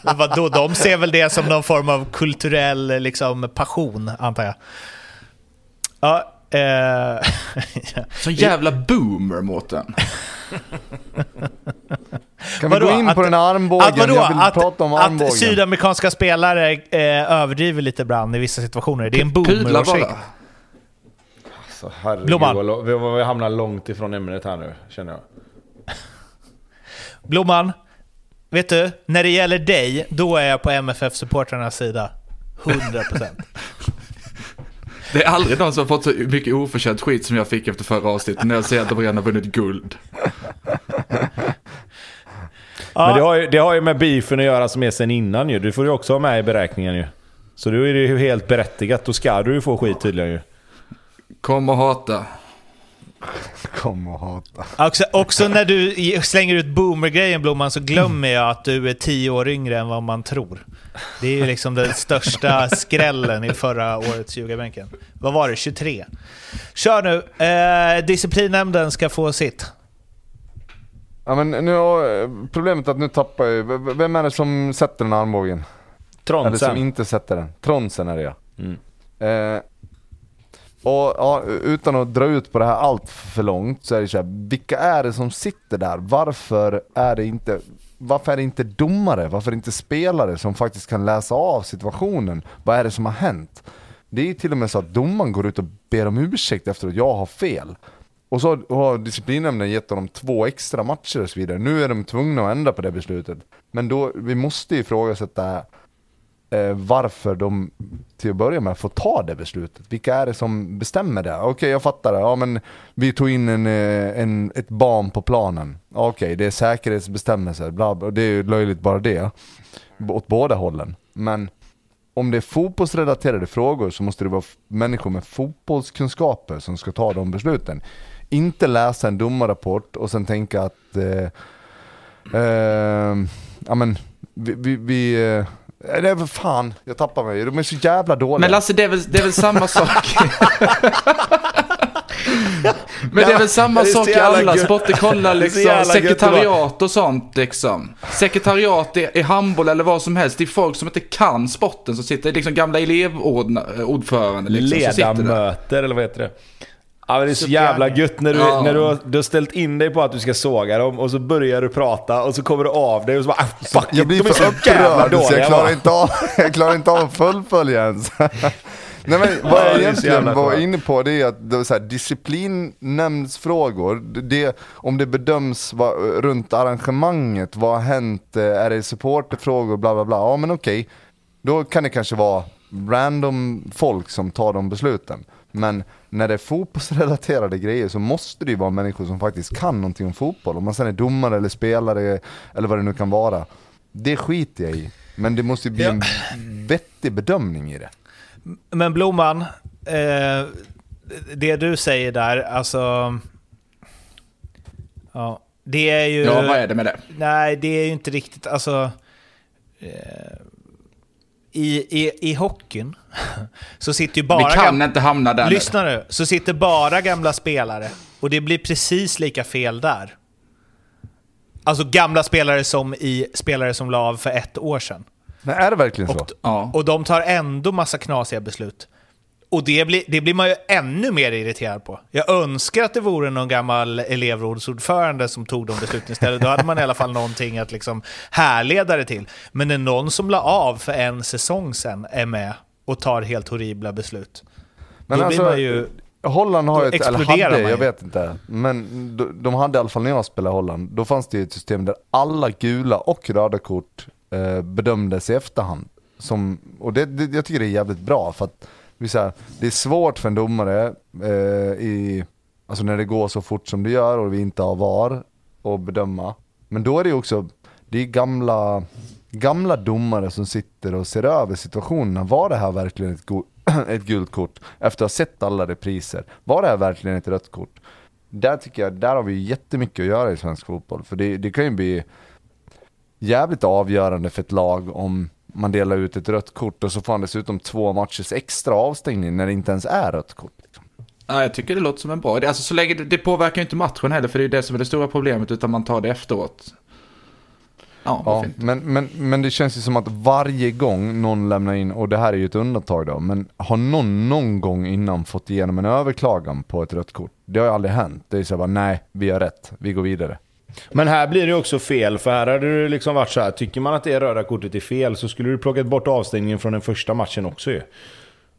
Men vadå, de ser väl det som någon form av kulturell liksom, passion, antar jag. Ja, eh, Så jävla boomer, Mårten. Kan vi Vadå? gå in på Att- den armbågen? Att, vadå? Jag vill att, prata om att armbågen. sydamerikanska spelare eh, överdriver lite ibland i vissa situationer. Det är en boomer-åsikt. Bara. Så herregud, Blomman. vad lo- vi, vi hamnar långt ifrån ämnet här nu, känner jag. Blomman, vet du? När det gäller dig, då är jag på MFF-supportrarnas sida. 100%. Det är aldrig någon som har fått så mycket oförtjänt skit som jag fick efter förra avsnittet när jag säger att de redan har vunnit guld. Ja. Men det har, ju, det har ju med beefen att göra som är sen innan ju. Du får ju också ha med i beräkningen ju. Så då är det ju helt berättigat. Då ska du ju få skit tydligen ju. Kom och hata. Kom och hata. Också, också när du slänger ut boomer-grejen Blomman så glömmer jag att du är tio år yngre än vad man tror. Det är ju liksom den största skrällen i förra årets ljugarbänken. Vad var det? 23? Kör nu! Eh, disciplinnämnden ska få sitt. Ja men nu har, problemet är att nu tappar jag Vem är det som sätter den här armbågen? Eller som Tronsen. inte sätter den? Tronsen är det ja. Mm. Eh, och ja, utan att dra ut på det här allt för långt så är det så här, vilka är det som sitter där? Varför är det inte, varför är det inte domare? Varför är det inte spelare som faktiskt kan läsa av situationen? Vad är det som har hänt? Det är ju till och med så att domaren går ut och ber om ursäkt efter att jag har fel. Och så har- har disciplinnämnden gett honom två extra matcher och så vidare. Nu är de tvungna att ändra på det beslutet. Men då, vi måste ju ifrågasätta eh, varför de till att börja med får ta det beslutet. Vilka är det som bestämmer det? Okej, jag fattar det. Ja, men vi tog in en, eh, en, ett barn på planen. Okej, det är säkerhetsbestämmelser. Bla, bla. Det är ju löjligt bara det. Åt båda hållen. Men om det är fotbollsrelaterade frågor så måste det vara människor med fotbollskunskaper som ska ta de besluten. Inte läsa en domarrapport och sen tänka att eh, eh, ja men vi, vi, vi eh, eh, det är väl fan, jag tappar mig. De är så jävla dåliga. Men Lasse, det är väl, det är väl samma sak. Men det är väl samma Det är sak i alla sporter. Kolla Det är liksom, sekretariat och sånt liksom. Sekretariat i, i handboll eller vad som helst. Det är folk som inte kan sporten som sitter, liksom gamla elevordförande liksom. Ledamöter eller vad heter det? Ja, men det är så jävla gött när, du, Ja. när du, har, du har ställt in dig på att du ska såga dem och så börjar du prata och så kommer du av dig och så bara ah, fuck jag it, blir de är för så jävla upprörd så dåliga. jag klarar, inte av, jag klarar inte av att fullfölja ens. Nej men vad jag egentligen var inne på det är att det så här, disciplinnämndsfrågor, det, om det bedöms va, runt arrangemanget, vad har hänt, eh, är det supporterfrågor, bla bla bla, ja men okej. Då kan det kanske vara random folk som tar de besluten. Men när det är fotbollsrelaterade grejer så måste det ju vara människor som faktiskt kan någonting om fotboll. Om man sen är domare eller spelare eller vad det nu kan vara. Det skiter jag i. Men det måste ju bli Ja. en vettig bedömning i det. Men Blomman, eh, det du säger där, alltså... Ja, det är ju... Ja, vad är det med det? Nej, det är ju inte riktigt, alltså... Eh, i, i, I hockeyn så sitter ju bara... Vi kan inte hamna där nu. Lyssna nu, så sitter bara gamla spelare och det blir precis lika fel där. Alltså gamla spelare som i spelare som la av för ett år sedan. Men är det verkligen så? Och, Ja. och de tar ändå massa knasiga beslut. Och det blir, det blir man ju ännu mer irriterad på. Jag önskar att det vore någon gammal elevrådsordförande som tog de besluten istället. Då hade man i alla fall någonting att liksom härleda det till. Men när någon som la av för en säsong sen är med och tar helt horribla beslut. Men då alltså, blir man ju... Holland har ett, eller hade, jag vet inte. Men de, de hade i alla fall när jag spelade Holland, då fanns det ju ett system där alla gula och röda kort eh, bedömdes i efterhand. Som, och det, det, jag tycker det är jävligt bra för att så här, det är svårt för en domare eh, i, alltså när det går så fort som det gör och vi inte har VAR att bedöma. Men då är det ju också, det är gamla, gamla domare som sitter och ser över situationerna. Var det här verkligen ett, ett gult kort? Efter att ha sett alla repriser. Var det här verkligen ett rött kort? Där tycker jag, där har vi jättemycket att göra i svensk fotboll. För det, det kan ju bli jävligt avgörande för ett lag om man delar ut ett rött kort och så får han dessutom två matchers extra avstängning när det inte ens är rött kort. Liksom. Ja, jag tycker det låter som en bra idé. Alltså så länge det, det påverkar ju inte matchen heller, för det är ju det som är det stora problemet, utan man tar det efteråt. Ja, Ja, men, men, men det känns ju som att varje gång någon lämnar in, och det här är ju ett undantag då, men har någon någon gång innan fått igenom en överklagan på ett rött kort? Det har ju aldrig hänt. Det är så här bara, nej, vi har rätt, vi går vidare. Men här blir det också fel, för här hade det liksom varit så här. Tycker man att det röda kortet är fel så skulle du plockat bort avstängningen från den första matchen också ju.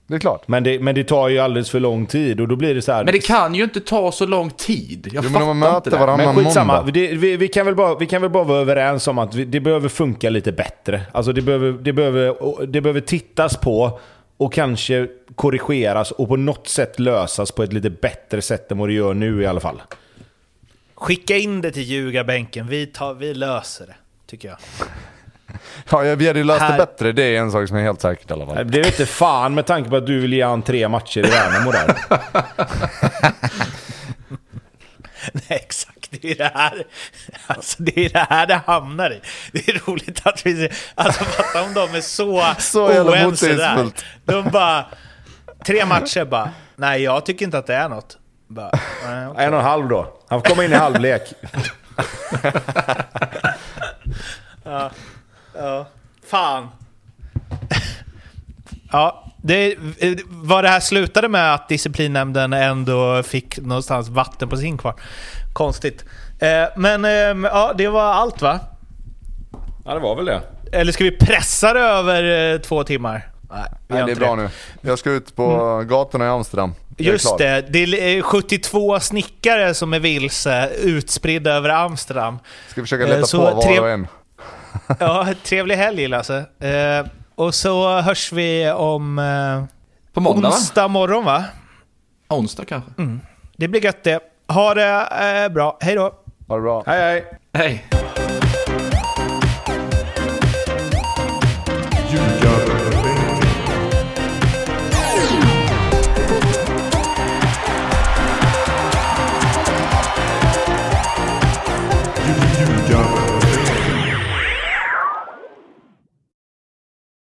Det är klart. Men det, men det tar ju alldeles för lång tid och då blir det så här. Men det kan ju inte ta så lång tid. Jag Jo, men fattar möter inte det. Men skitsamma, det, vi, vi, kan väl bara, vi kan väl bara vara överens om att vi, det behöver funka lite bättre. Alltså det behöver, det, behöver, det behöver tittas på och kanske korrigeras och på något sätt lösas på ett lite bättre sätt än vad det gör nu i alla fall. Skicka in det till ljugarbänken, vi, tar, vi löser det, tycker jag. Ja, vi hade ju löst Här- det bättre, det är en sak som är helt säkert i alla fall. Det vet inte fan med tanke på att du vill ge han tre matcher i Värnamo där. Exakt, det är det här alltså, det, är det här det hamnar i. Det är roligt att vi... Alltså fatta om de är så, Så oense där. De bara... Tre matcher bara, nej jag tycker inte att det är något. Bara, nej, okej. En och en halv då. Han får komma in i halvlek. Ja, fan. Ja, det, vad det här slutade med att disciplinnämnden ändå fick någonstans vatten på sin kvar. Konstigt. Eh, men eh, ja, det var allt va? Ja, det var väl det. Eller ska vi pressa det över eh, två timmar? Nej, Nej, det är bra nu. Jag ska ut på gatorna i Amsterdam. Just det, det är 72 snickare som är vilse utspridda över Amsterdam. Ska försöka Eh, leta så på var trev- och en. Ja, trevlig helg Lasse. Eh, och så hörs vi om eh, På måndag va? onsdag morgon va? Onsdag kanske? Det blir gött det. Ha det eh, bra. Hej då. Ha det bra. Hej hej! Hej!